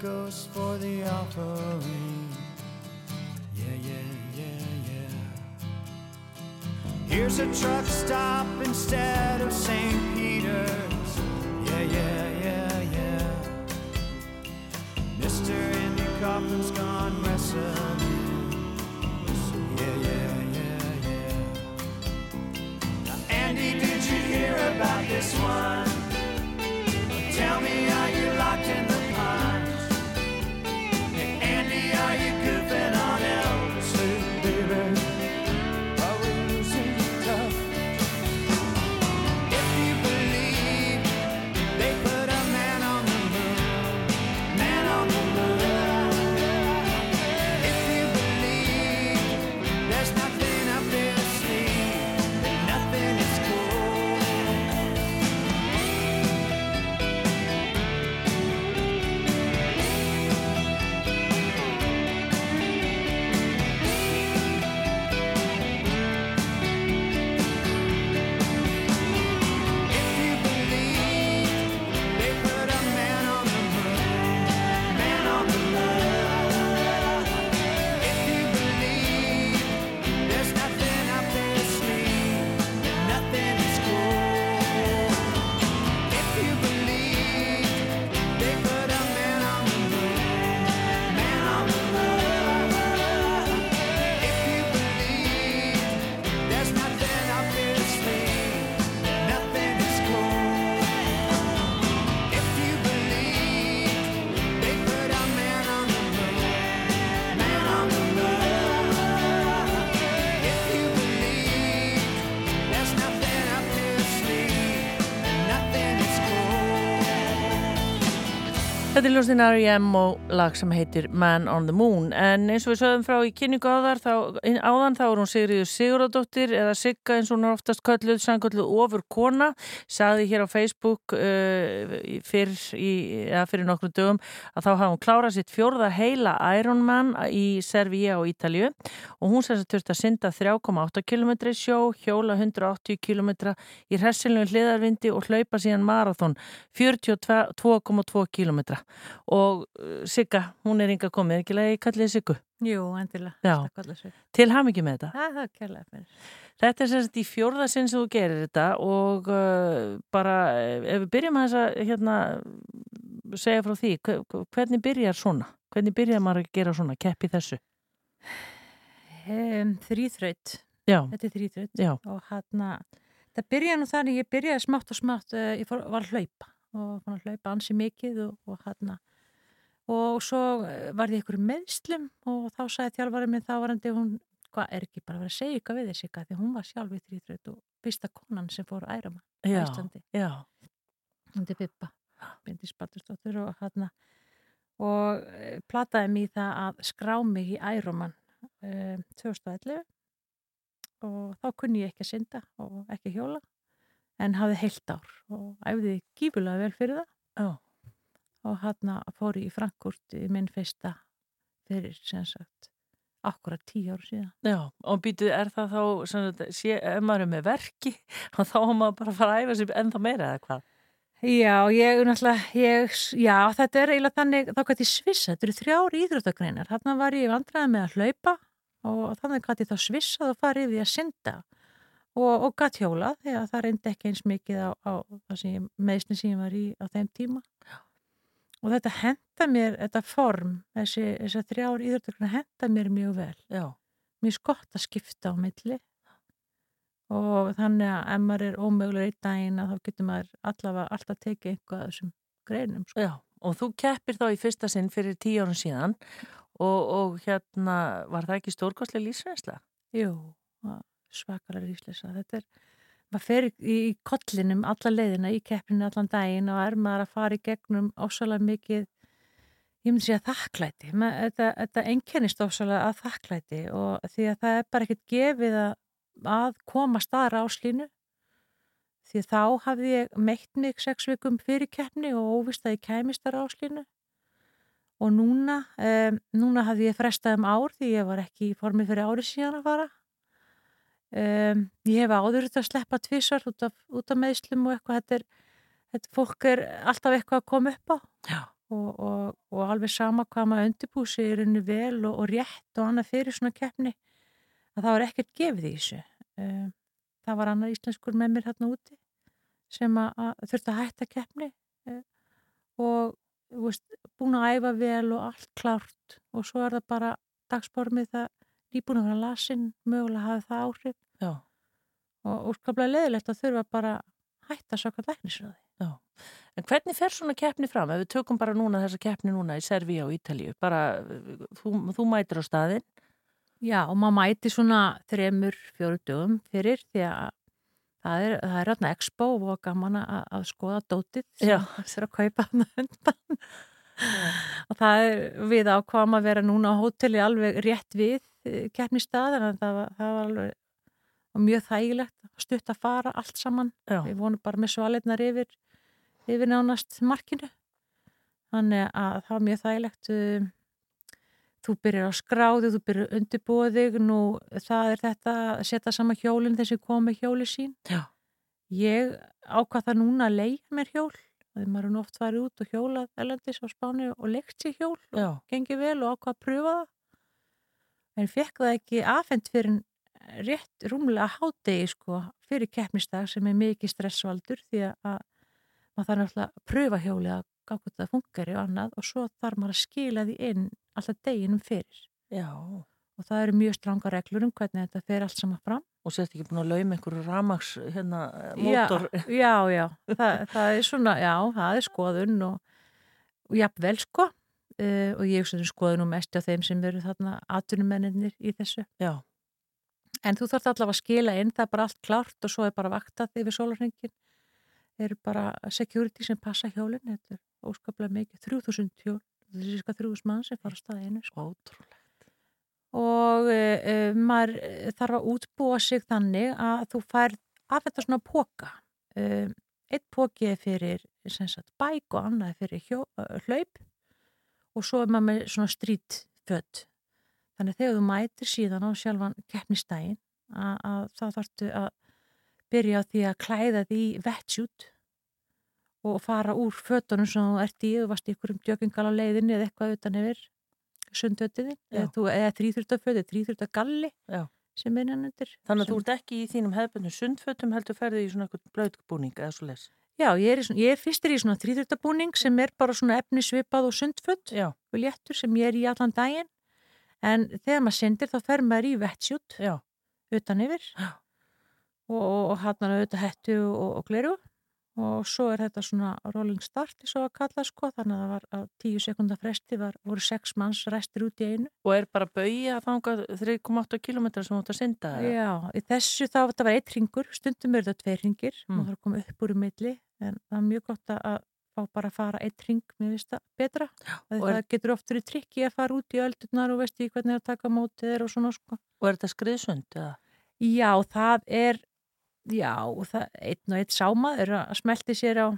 goes for the offering. Yeah, yeah, yeah, yeah. Here's a truck stop instead of St. Peter's. Yeah, yeah, yeah, yeah. Mr. Andy Kaufman's gone wrestling. Yeah, yeah, yeah, yeah. Now, Andy, did you hear about this one? Þetta er ljóstin R.E.M. og lag sem heitir Man on the Moon en eins og við sögum frá í kynningu áðar þá, áðan þá er hún Sigriður Sigurðardóttir eða Sigga eins og hún er oftast kölluð sangölluð ofur kona saði hér á Facebook uh, fyrr í, ja, fyrir nokkru dögum að þá hafði hún klárað sitt fjórða heila Ironman í Servia og Ítalju og hún sér þess að þurft að synda 3,8 km sjó, hjóla 180 km í hressilnum hliðarvindi og hlaupa síðan marathón 42,2 km og uh, Sigga, hún er yngar komið, ekki leið kallið Siggu. Jú, endilega. Til hamingi með þetta. Það er kærlega fyrir. Þetta er sem sagt í fjórða sinn sem þú gerir þetta og uh, bara eh, ef við byrjum að þess að hérna, segja frá því, hve- hvernig byrjar svona? Hvernig byrjar maður að gera svona, keppi þessu? Um, þrýþraut. Já. Þetta er þrýþraut. Já. Og hérna, það byrjaði nú þannig, ég byrjaði smátt og smátt, uh, ég fór, var að hlaupa og fann að hlaupa ansi mikið og, og hérna, og svo eh, var ég ykkur meðslum og þá sagði þjálfarið minn þávarandi hún, hvað er ekki bara að vera að segja eitthvað við þessi því hún var sjálf í þrýþraut og fyrsta konan sem fór æra maður á Já, Íslandi. er Bibba, Bindi Spartustóttur og hérna og eh, plataði mig í það að skrá mig í Ærumann um, 2011 og þá kunni ég ekki að synda og ekki hjóla en hafði heilt ár og æfði gífulega vel fyrir það Já. og hérna fór í Frankfurt í minn fyrsta fyrir sem sagt akkurat tíu ár síðan Já, og býtu, er það þá, sagt, sé, ef maður er með verki, þá á maður bara fara að æfa sér ennþá meira eða hvað? Já, ég ég, já, þetta er eiginlega þannig, þá gæti ég svissa, þetta eru þrjár íþróttagreinar, þarna var ég vandræði með að hlaupa og þannig gæti ég þá svissað og farið í að synda og, og gæti hjóla að það reyndi ekki eins mikið á, á það meðsni sem ég var í á þeim tíma. Og þetta henda mér, þetta form, þessi, þessi þrjár íþróttagreinar henda mér mjög vel. Já. Mér er gott að skipta á milli og þannig að ef maður er ómögulega í daginn að þá getur maður allavega alltaf tekið einhvað af þessum greinum sko. Já, og þú keppir þá í fyrsta sinn fyrir tíu árun síðan og, og hérna, var það ekki stórkostlega lífsreynsla? Jú, svakalega lífsleisa þetta er, maður fer í, í kollinum alla leiðina í keppinu allan daginn og er maður að fara í gegnum ósvalega mikið ég myndi segja þakklæti. Ma, þetta, þetta einkennist ósvalega að þakklæti og því að það er bara ekkert gefið að, að koma staðra áslínu því að þá hafði ég meitt mig sex vikum fyrir keppni og óvist að ég kæmist þar áslínu og núna um, núna hafði ég frestað um ár því ég var ekki í formi fyrir ári síðan að fara Um, ég hef áður þetta að sleppa tvísvar út af, út af meðslum og eitthvað. Þetta er, þetta fólk er alltaf eitthvað að koma upp á. Og, og, og alveg sama hvað maður undirbúsi er unni vel og, og rétt og annað fyrir svona keppni að það var ekkert gefið í þessu. Um, það var annar íslenskur með mér hérna úti sem að, að þurfti að hætta keppni um, og veist, búin að æfa vel og allt klárt. Og svo er það bara dagsbormið það nýbúin að vera lasin, mögulega hafi það áhrif Já. og úrskaplega leðilegt að þurfa bara hætta svaka læknisröði. Já. En hvernig fer svona keppni fram? Ef við tökum bara núna þessa keppni núna í Servíu og Ítalíu, bara þú, þú mætir á staðinn? Já, og maður mæti svona þremur, fjóru dögum fyrir því að það er, það er hérna expo og gaman að, að skoða dótið sem er að kaupa hann undan. og það er við ákvaðum að vera núna á hóteli alveg rétt við keppnistað en það var, það var alveg og mjög þægilegt stutt að fara allt saman. Já. Við vonum bara með svaletnar yfir, yfir nánast markinu. Þannig að það var mjög þægilegt. um, Þú byrjar á skráði, þú byrjar undirbúðið, nú það er þetta að setja sama hjólinn þessi komið hjóli sín. Já. Ég ákvað það núna að leiða mér hjól. Þegar maður er nú oft farið út og hjólað elendis á spánu og leikt sér hjól og Já. gengið vel og ákvað að pröfa það. En fekk það ekki afhend fyrir rétt rúmlega hádegi sko fyrir keppnisdag sem er mikið stressvaldur því að maður þarf náttúrulega að pröfa hjólið að gá hvort það funkar og annað og svo þarf maður að skila því inn alltaf deginum fyrir. Já. Og það eru mjög stranga reglur um hvernig þetta fer allt saman fram. Og sért ekki búin að lauma einhverju ramags hérna, mótor? Já, já, já. Það, það er svona, já, það er skoðun og, og jafnvel sko uh, og ég um skoðun og mest á þeim sem eru þarna atvinnumennir í þessu. Já. En þú þarf allavega að skila inn, það er bara allt klárt og svo er bara vaktað yfir sólarhengin. Það eru bara security sem passa hjólinn, þetta er óskaplega mikið, 3000 hjól, þetta er síska 3000 mann sem fara á staðinu. Sko. Ótrúlega og uh, maður þarf að útbúa sig þannig að þú fær af þetta svona póka uh, eitt póki er fyrir sagt, bæk og annað fyrir hjó, uh, hlaup og svo er maður með svona strítfödd þannig að þegar þú mætir síðan á sjálfan keppnistægin að, þá þarftu að byrja á því að klæða því vetsjút og fara úr fötunum sem þú ert í, þú varst í ykkurum djökingal á leiðinni eða eitthvað utan yfir sundötiði, eða, þú- eða Já. sem er innanundir. Þannig að þú ert ekki í þínum hefðbundu sundfötum heldur ferði í svona blöðbúning eða svo les. Já, ég er, svona, ég er fyrstir í svona þrýþurftabúning sem er bara svona efni svipað og sundföt Já. og léttur sem ég er í allan daginn en þegar maður syndir þá fer maður í vetsjút Já. utan yfir og, og, og hann er auðvitað hettu og, og gleru og svo er þetta svona rolling start svo að kalla sko þannig að það var á tíu sekundar fresti var, voru sex manns restir út í einu Og er bara bauði að þanga 3,8 km sem átt að synda? Já, í þessu þá þetta var eitt ringur, stundum er þetta tveir ringir Mm. og það er að koma upp úr í milli en það er mjög gott að að fá bara að fara eitt ring, finnst það betra það er- getur oft verið trikki að fara út í öldurnar og veist í hvernig er að taka mótið er og svona sko. Og er þetta skriðsund eða? Já, það er já, það, einn og einn sámaður að smelti sér á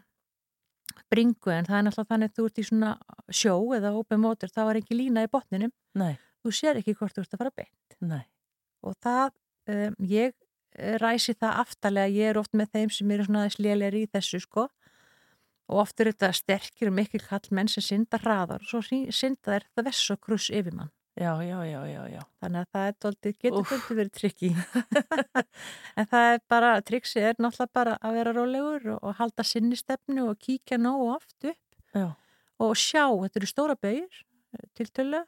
bringu en það er náttúrulega þannig að þú ert í svona sjó eða open motor, þá er ekki lína í botninum Nei. þú sér ekki hvort þú ert að fara beint Nei. og það, um, ég eh, ræsi það aftalega, ég er oft með þeim sem eru svona lélegir í þessu sko og oft er þetta sterkir og mikil kall menn sem synda hraðar og svo synda þeir það vess og kruss yfir mann Já, já, já, já, já. þannig að það er doldið, getur doldið verið trikki en það er bara triksi er náttúrulega bara að vera rólegur og, og halda sinni stefnu og kíkja nógu oft upp Já. og sjá, þetta eru stóra bauðir til tölu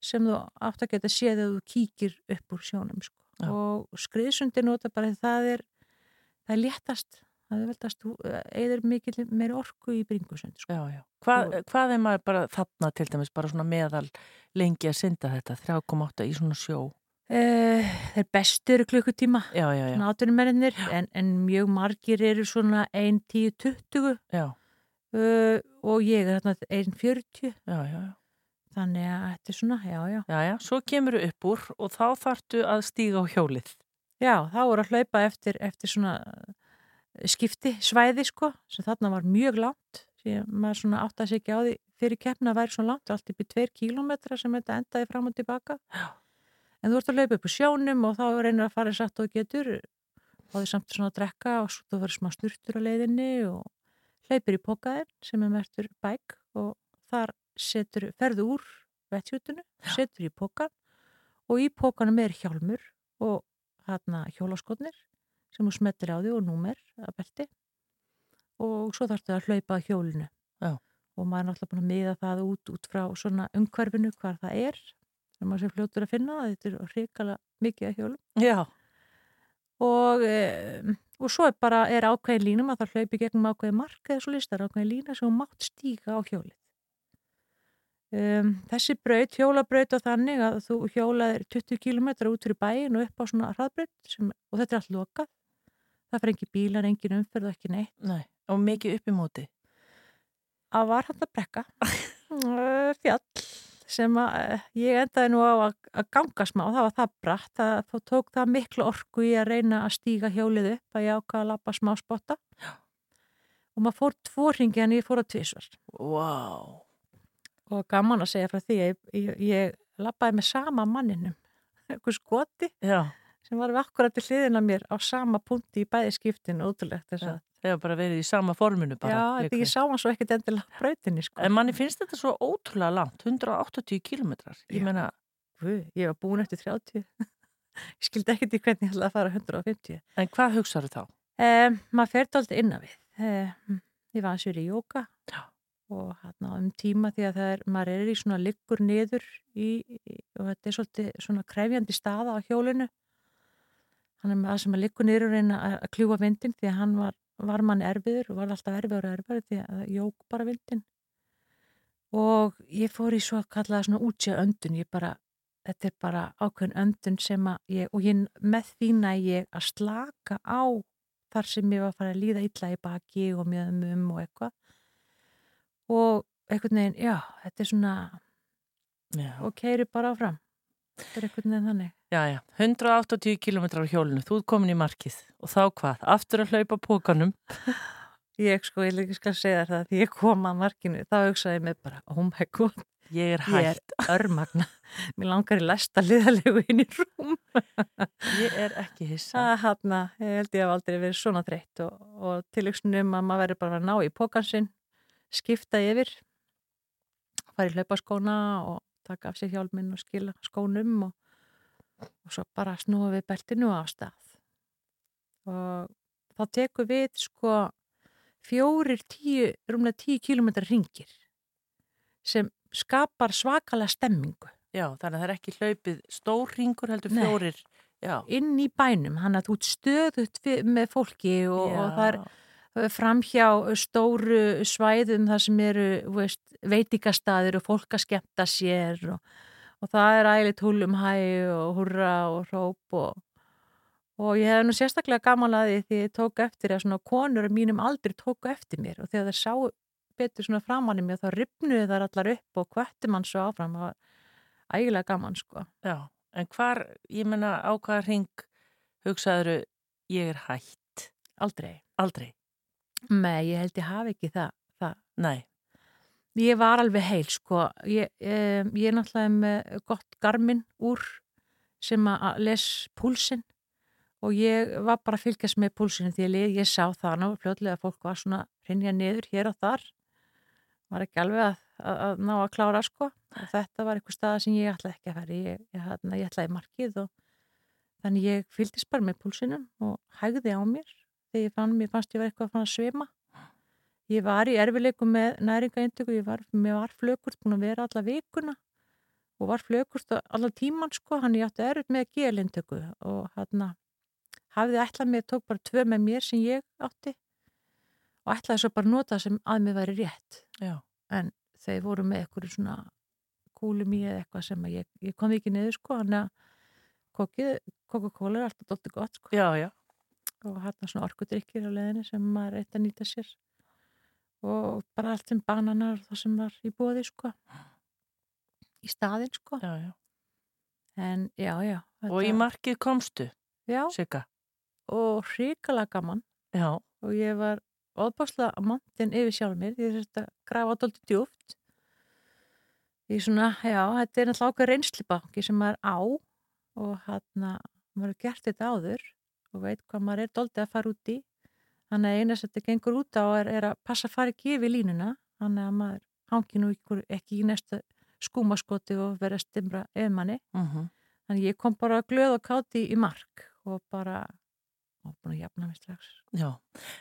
sem þú átt að geta séð að þú kíkir upp úr sjónum sko. Og skriðsundi nota bara það er það er léttast það er veldast, þú eður mikil meiri orku í bringusund sko. Já, já. Hvað, hvað er maður bara þarna til dæmis, bara svona meðal lengi að synda þetta, 3,8 í svona sjó? Uh, þeir bestu eru klukkutíma náttúrumennir en, en mjög margir eru svona 1, 10, 20 Já. uh, og ég er hérna 1, 40 Já, já, já. þannig að þetta er svona, já, já Já, já, svo kemur þú upp úr og þá þarftu að stíga á hjólið. Já, þá voru að hlaupa eftir, eftir svona uh, skipti svæði sko sem þarna var mjög langt að maður svona átti að ekki á því fyrir keppna væri svona langt, allt í 2 kílómetra sem þetta endaði fram og tilbaka Já. En þú ert að hlaupa upp á sjónum og þá reynir að fara satt og getur. Og því samt svona að drekka og svo þú verður smá snurtur á leiðinni og hlaupir í pokaðin sem er mertur bæk og þar setur, ferðu úr vettjútinu, setur í pokan og í pokanum er hjálmur og hérna hjólaskotnir sem þú smettir á því og númer að belti og svo þarftu að hlaupa hjólinu. Já. og maður er náttúrulega búin að miða það út út frá svona umhverfinu hvar það er sem maður sé fljótur að finna þetta er hrikala mikið að hjólum. Já. og, e, og svo er bara er ákveðin línum að það hlaupi gegnum ákveðin mark eða svo listar ákveðin lína sem mátt stíga á hjólið. Um, þessi braut, hjólabraut og þannig að þú hjólaðir 20 km út fyrir bæin og upp á svona hraðbraut sem, og þetta er allt lokað. Það fyrir engin bílar, engin umferð og ekki neitt. Nei, og mikið upp í móti. Að var hann að brekka. Uh, fjall sem að uh, ég endaði nú á að, að ganga smá, það var það bratt. Að þá tók það miklu orku í að reyna að stíga hjólið upp að ég ákvaða að lappa smá spotta. Og maður fór tvo ringi en ég fór að tvísvar wow. og gaman að segja frá því ég, ég, ég lappaði með sama manninum. Eitthvað skoti Já. sem var við akkurat til hliðina mér á sama punkti í bæði skiptinu ótrúlegt þess að Þegar bara verið í sama forminu bara. Já, þetta ég sá hann svo ekkert endilega brautinni sko. En manni finnst þetta svo ótrúlega langt, 180 kilometrar. Ég meina... Ég var búin eftir 30. ég skildi ekkert í hvernig ég ætlaði að fara 150. En hvað hugsaðu þá? Um, maður fer alltaf innan við. Um, ég var að sýri í jóka Já. og hérna um tíma því að er, maður er í svona liggur niður í, og þetta er svolítið svona krefjandi staða á hjólinu. Sem að liggur niður og reyna að kljúa vindin því að hann var var mann erfiður og var alltaf erfiður og erfiður því að jók bara vindin og ég fór í svo að kalla það svona útsja öndun ég bara, þetta er bara ákveðin öndun sem að ég, og ég með því næ ég að slaka á þar sem ég var að fara að líða illa í baki og mjöðum og eitthvað. Og einhvern veginn, já, þetta er svona já. og keiri bara áfram. Þetta er einhvern veginn þannig Já, já, 180 km á hjólinu, þú ert komin í markið og þá hvað? Aftur að hlaupa pókanum? Ég sko, ég líka skal segja það því ég kom að markinu, þá hugsaði ég mig bara, oh my god, Ég er Ég hætt. er örmagna. Mér langar í lesta liðalegu inn í rúm. Ég er ekki hissa. Það hann ég held ég hef aldrei verið svona þreytt og, og tilöksunum að maður verður bara að ná í pókansinn, skipta yfir, fara í hlaupaskóna og taka af sér hjálminn og skila skónum og, og svo bara snúa við beltinu á stað. Og þá tekur við sko fjórir tíu, rúmlega tíu kilometrar ringir sem skapar svakalega stemmingu. Já, þannig að það er ekki hlaupið stór ringur heldur Nei. fjórir. Já. inn í bænum, hann að þú stöðut með fólki og, og það er framhjá stóru svæðum þar sem eru veist, veitingastaðir og fólk að skemmta sér og, og það er ægileg húlum hæ og hurra og hróp og, og ég hef nú sérstaklega gaman að því því ég tók eftir að svona konur mínum aldrei tóku eftir mér og þegar það sáu betur svona framann í mér þá ripnuðu þar allar upp og hvettum hann svo áfram það var ægilega gaman sko Já, en hvar, ég menna á hvaða ring hugsaður ég er hætt? Aldrei. Aldrei? Nei, ég held ég hafi ekki það, það. Nei. Ég var alveg heil, sko. Ég, um, ég er náttúrulega með gott garmin úr sem að les púlsinn og ég var bara að fylgjast með púlsinu því ég, ég sá það ná fljóðlega að fólk var svona hrinja niður hér og þar. Var ekki alveg að, að, að ná að klára, sko. Og þetta var eitthvað staða sem ég ætlaði ekki að í. Ég, ég, ég, ætlaði markið og þannig ég fylgdist bara með púlsinum og hægði á mér þegar ég fann, mér fannst ég var eitthvað að svima. Ég var í erfileikum með næringaindöku, ég var, var flökurt búin að vera alla vikuna og var flökurt alla tíman sko, hann ég átti erfitt með gelindöku og hann hafði ætlað mér, tók bara tvö með mér sem ég átti og ætlaði svo bara nota sem að mér væri rétt. Já. En þeir voru með eitthvað svona kúlum í eða eitthvað sem að ég, ég kom ekki niður sko, hann að Coca-Cola er alltaf doldið gott sko. Já, já. Og hann svona orkudrykkir á leðinu sem maður reyndi að nýta sér. Og bara allt sem bananar og það sem var í bóði sko. Í staðinn sko. Já, já. En já, já. Og í markið komstu? Já. Sigga? Og hrikalega gaman. Já. Og ég var óbáslega mantin yfir sjálf mér. Ég þurfti að grafa doldið djúft. Í svona, já, þetta er náttúrulega ákveð reynslibanki sem maður á og hann að maður hefur gert þetta áður og veit hvað maður er doldið að fara út í þannig að eina sem þetta gengur út á er, er að passa að fara ekki yfir línuna þannig að maður hangi nú ykkur ekki í næsta skúmaskoti og vera að stimra yfir manni Mhm. þannig ég kom bara glöð og káti í mark og bara og búin að jafna mig strax Já.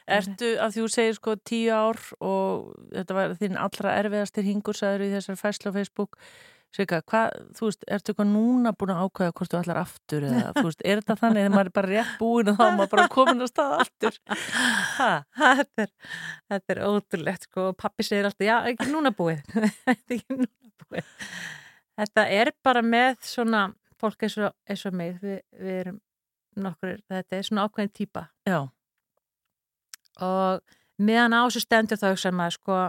Ertu, að þú segir sko tíu ár og þetta var þinn allra erfiðastir hingur, sagður í þessar fæslu á Facebook Sigga, hvað, þú veist, ertu eitthvað núna búin að ákveða hvort þú allar aftur eða, þú veist, er þetta þannig að maður er bara rétt búin og þá er maður bara komin að staða aftur ha? þetta, er, þetta er ótrúlegt sko pappi segir alltaf, já, ekki núna búið er ekki núna búið þetta er bara með svona fólk eins og, eins og mig við, við erum nokkur, þetta er svona ákveðin típa Já. og meðan á þessu stendur þá hugsa maður sko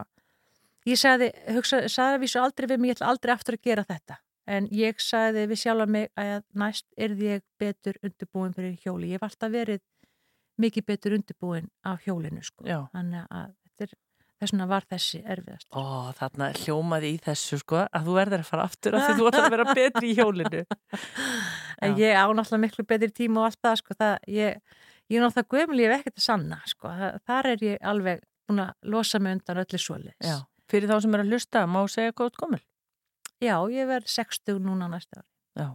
ég sagði, hugsa, sagði að vísu aldrei við mig, ég ætla aldrei aftur að gera þetta. En ég sagði við sjálfa mig að næst erði ég betur undirbúin fyrir hjóli, ég hef alltaf verið mikið betur undirbúin á hjólinu sko, Já. þannig að þetta er þess vegna var þessi erfiðast Ó, þarna hljómaði í þessu sko að þú verður að fara aftur af því þú ætlar að vera betri í hjólinu. En ég á náttúrulega miklu betri tíma og allt það sko, það, ég, ég er náttúrulega gömul, ég hef ekkert að sanna sko, þar er ég alveg búin að losa mig undan öllu svoleiðis. Já, fyrir þá sem er að hlusta, má segja góð komul Já, ég verð 60 núna næsta ári. Já,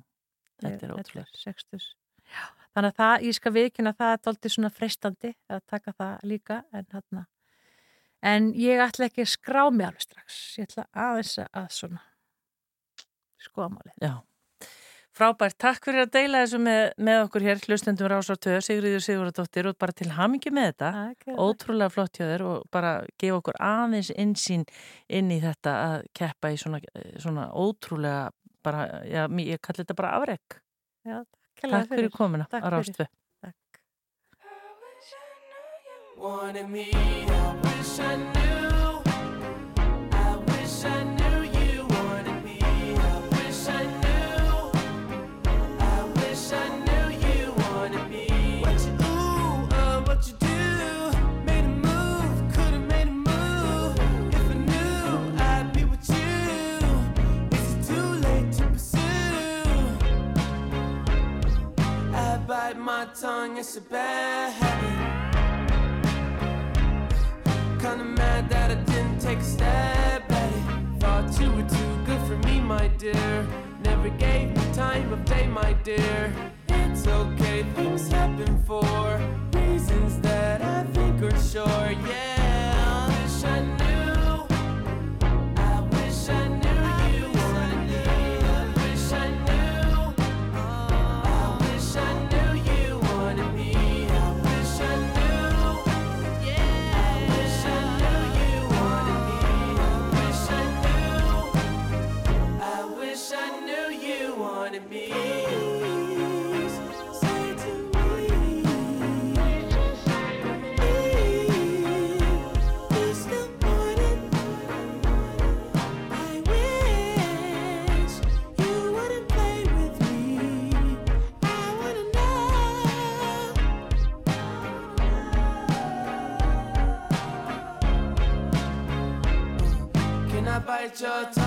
þetta er ótrúlegt. 60. Já, þannig að það, ég skal viðkynna það er doldið svona freistandi að taka það líka en þarna en ég ætla ekki að skrá mig alveg strax ég ætla aðeins að svona skoða málið. Já, frábært, takk fyrir að deila þessu með, með okkur hér, hlustendum Rásartöð, Sigriður Sigurðardóttir og bara til hamingi með þetta, okay. ótrúlega flott hjá þér og bara gefa okkur aðeins insýn inn í þetta að keppa í svona, svona ótrúlega bara, já, ég kalli þetta bara afreg. Já, Takk fyrir komuna Takk á Rástöð. Wanted it's a bad habit. Kinda mad that I didn't take a stab at it. Thought you were too good for me, my dear. Never gave me time of day, my dear. It's okay, things happen for reasons that I think are sure. Yeah, your time.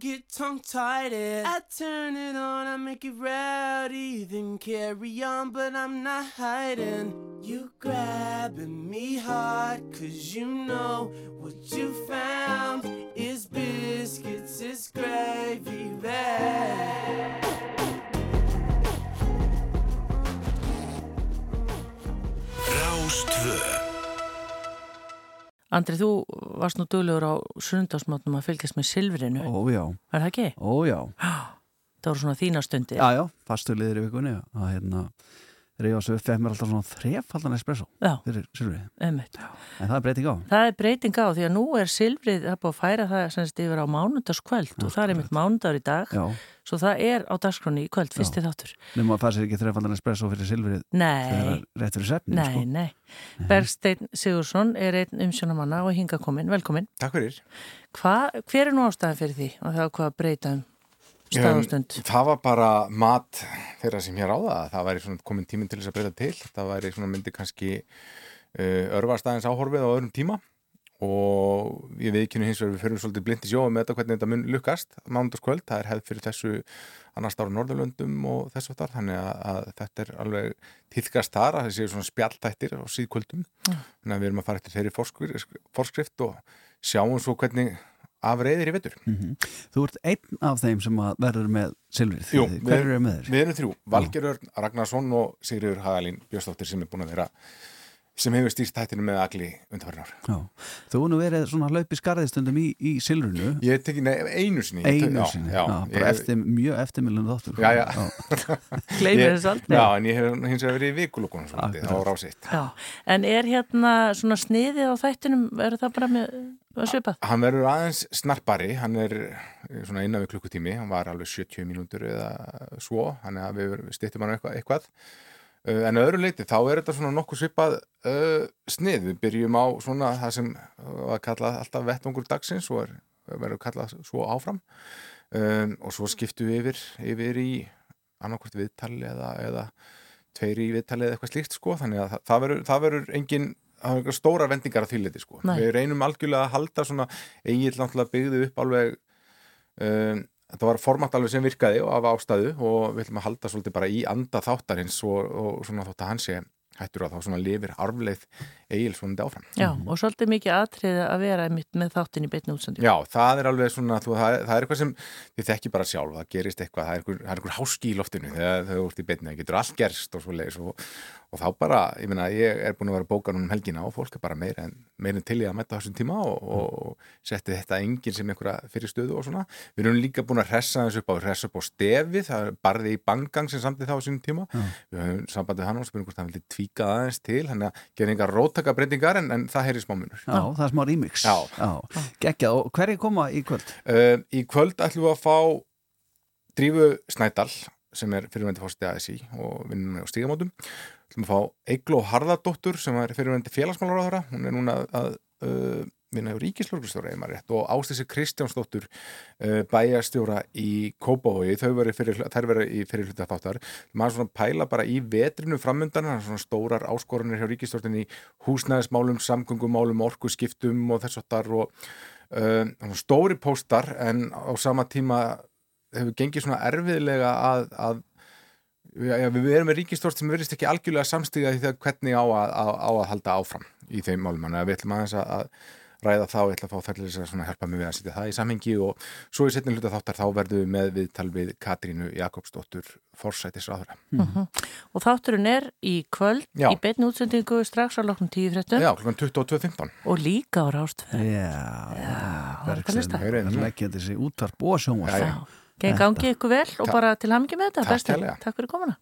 get tongue tied. I turn it on, I make it rowdy, then carry on, but I'm not hiding. You grabbing me hard, cause you know what you found is biscuits, is gravy bag. Rást 2 Andrið, þú varst nú döglegur á sundarsmáttnum að fylgjast með silfrinu. Ójá. Var það ekki? Ójá. Það voru svona þína stundi. Já, já, fasturliðir í vikunni. Að, hérna, Ríða svo fekk mér alltaf svona þrefaldan espresso Já. fyrir silfrið. En það er breyting á. Það er breyting á því að nú er silfrið, það er búið að færa það semst yfir á mánudagskvöld og það er einmitt mánudagur í dag. Já. Svo það er á dagskráni í kvöld, fyrsti þáttur. Nefnum að það sér ekki þrefaldan espresso fyrir silfrið Nei. þegar það er rétt fyrir sefni. Nei, sko. nei. Bergsteinn Sigursson er einn umsjónamanna og hinga komin. Velkomin. Takk fyrir. Hva, hver er nú ástæðan fyrir því og það er hvað að breyta um stað og stund? Um, það var bara mat þeirra sem hér á það. Það væri komin tíminn til þess að breyta til. Það væri myndi kannski uh, örvarstæðins áhorfið á öðrum tíma og ég veikinu hins vegar við fyrir svolítið blindi sjóum með þetta hvernig þetta mun lukkast mánudagskvöld. Það er hefð fyrir þessu annars ára Norðurlöndum og þessu þar þannig að, að þetta er alveg týðkast þar að þessi svona spjalltættir á síðkvöldum. Mm. Þannig að við erum að fara eftir þeirri forskrift og sjáum svo hvernig af reyðir í vettur. Mhm. Þú ert einn af þeim sem verður með silfrið. Jú, Hver eru með þér? Við erum þrjú, Valger Örn Ragnarsson og Sigriður Hagalín Björnsdóttir sem er búin að vera sem hefur stýrt tættinu með agli undarfærinar. Já. Þú nú verið svona hlaupi skarðistundum í, í silfrinu. Ég teki nei, einu sinni. Einu Já, sinni, já, já, ég bara hef- eftir, mjög eftirmiljan þáttur. Já, já. Gleymir Ég- þessu aldrei. Já, en ég hef hins vegar verið í vikulokkunum svolítið, á rásitt. Já, en er hérna svona sniðið á þættinum, er það bara með að svipað? Hann verður aðeins snarpari, hann er eh, svona innan við klukkutími, hann var alveg 70 mínútur eða svo, hann er að við stýttum hann eitthvað. eitthvað. Uh, en öðru leiti, þá er þetta svona nokkuð svipað uh, snið. Við byrjum á svona það sem var kallað alltaf vettvangur dagsins og er, verður kallað svo áfram. Um, og svo skiptum við yfir, yfir í annarkvort viðtali eða, eða tveir í viðtali eða eitthvað slíkt sko. Þannig að það, verður, það verður engin stóra vendingar að þýlliti sko. Nei. Við reynum algjörlega að halda svona eigin náttúrulega byggðu upp alveg um, þetta var format alveg sem virkaði og af ástæðu og við ætlum að halda svolítið bara í anda þáttarins og, og svona þótt að hann sé hættur að þá svona lifir arfleið eigil svona áfram. Já, og svolítið mikið atriði að vera einmitt með þáttin í beinni útsendingu. Já, það er alveg svona, þú, það, er- það er eitthvað sem þið þekki bara sjálf, það gerist eitthvað, það er eitthvað, það er eitthvað háski í loftinu þegar þú ert í beinni, það getur allt gerst og svo leiðis og, og þá bara, ég meina, ég er búin að vera bókan um helgina og fólk er bara meira en, meira en til í að á þessum tíma og, og setti þetta enginn sem einhverja fyrir stöðu og svona. Við erum líka búin að hressa þessu upp á, hressa upp á stefi, það er barði í bangang sem samtið þá þessum tíma. Já. Við höfum sambandið hann og spyrum hvort það vilja tvíka aðeins til, hann er að gera einhver róttaka breytingar en, en það heyri smá munur. Já, það er smá remix Já. Geggjað, og hverju koma í kvöld? Uh, í kvöld ætlum við að fá Drífu Snædal sem er fyrirvændi fórstið ASI og vinnum með á stígamótum ætlum að fá Eigló Harðardóttur sem er fyrirvændi félagsmálaráðara hún er núna að uh, vinna á ríkislörgustjóra og Ástísi Kristjánsdóttur uh, bæjarstjóra í Kópavogi. Þau verið fyrir, í fyrir hluta þáttar. Maður svona pæla bara í vetrinu framundan það er svona stórar áskoranir hjá ríkistjórnin í húsnæðismálum, samgöngumálum orkuskiptum og þess áttar og uh, stóri póstar en á sama tíma hefur gengið svona erfiðlega að, að já, við erum með ríkistjórn sem verðist ekki algjörlega samstíða því það hvernig á að, á, á að halda áfram í þeim málum, þannig að við ætlum aðeins að, að ræða þá, ég ætla að fá þærlega þess að hjálpa mig við að setja það í samhengi og svo í setni hluta þáttar þá verðum við með viðtal við Katrínu Jakobsdóttur forsætisráðura. Mhm. Og þátturinn er í kvöld Já. í beinni útsendingu strax á loknum tíu fréttum Já, klukkan 22.15 og líka á rástfæð. Já, það er að hlusta. Það er leggja þessi útarp og sjónvarp Gengi gangi ykkur vel og bara til hamingi með þetta. Takk. Takk fyrir komuna.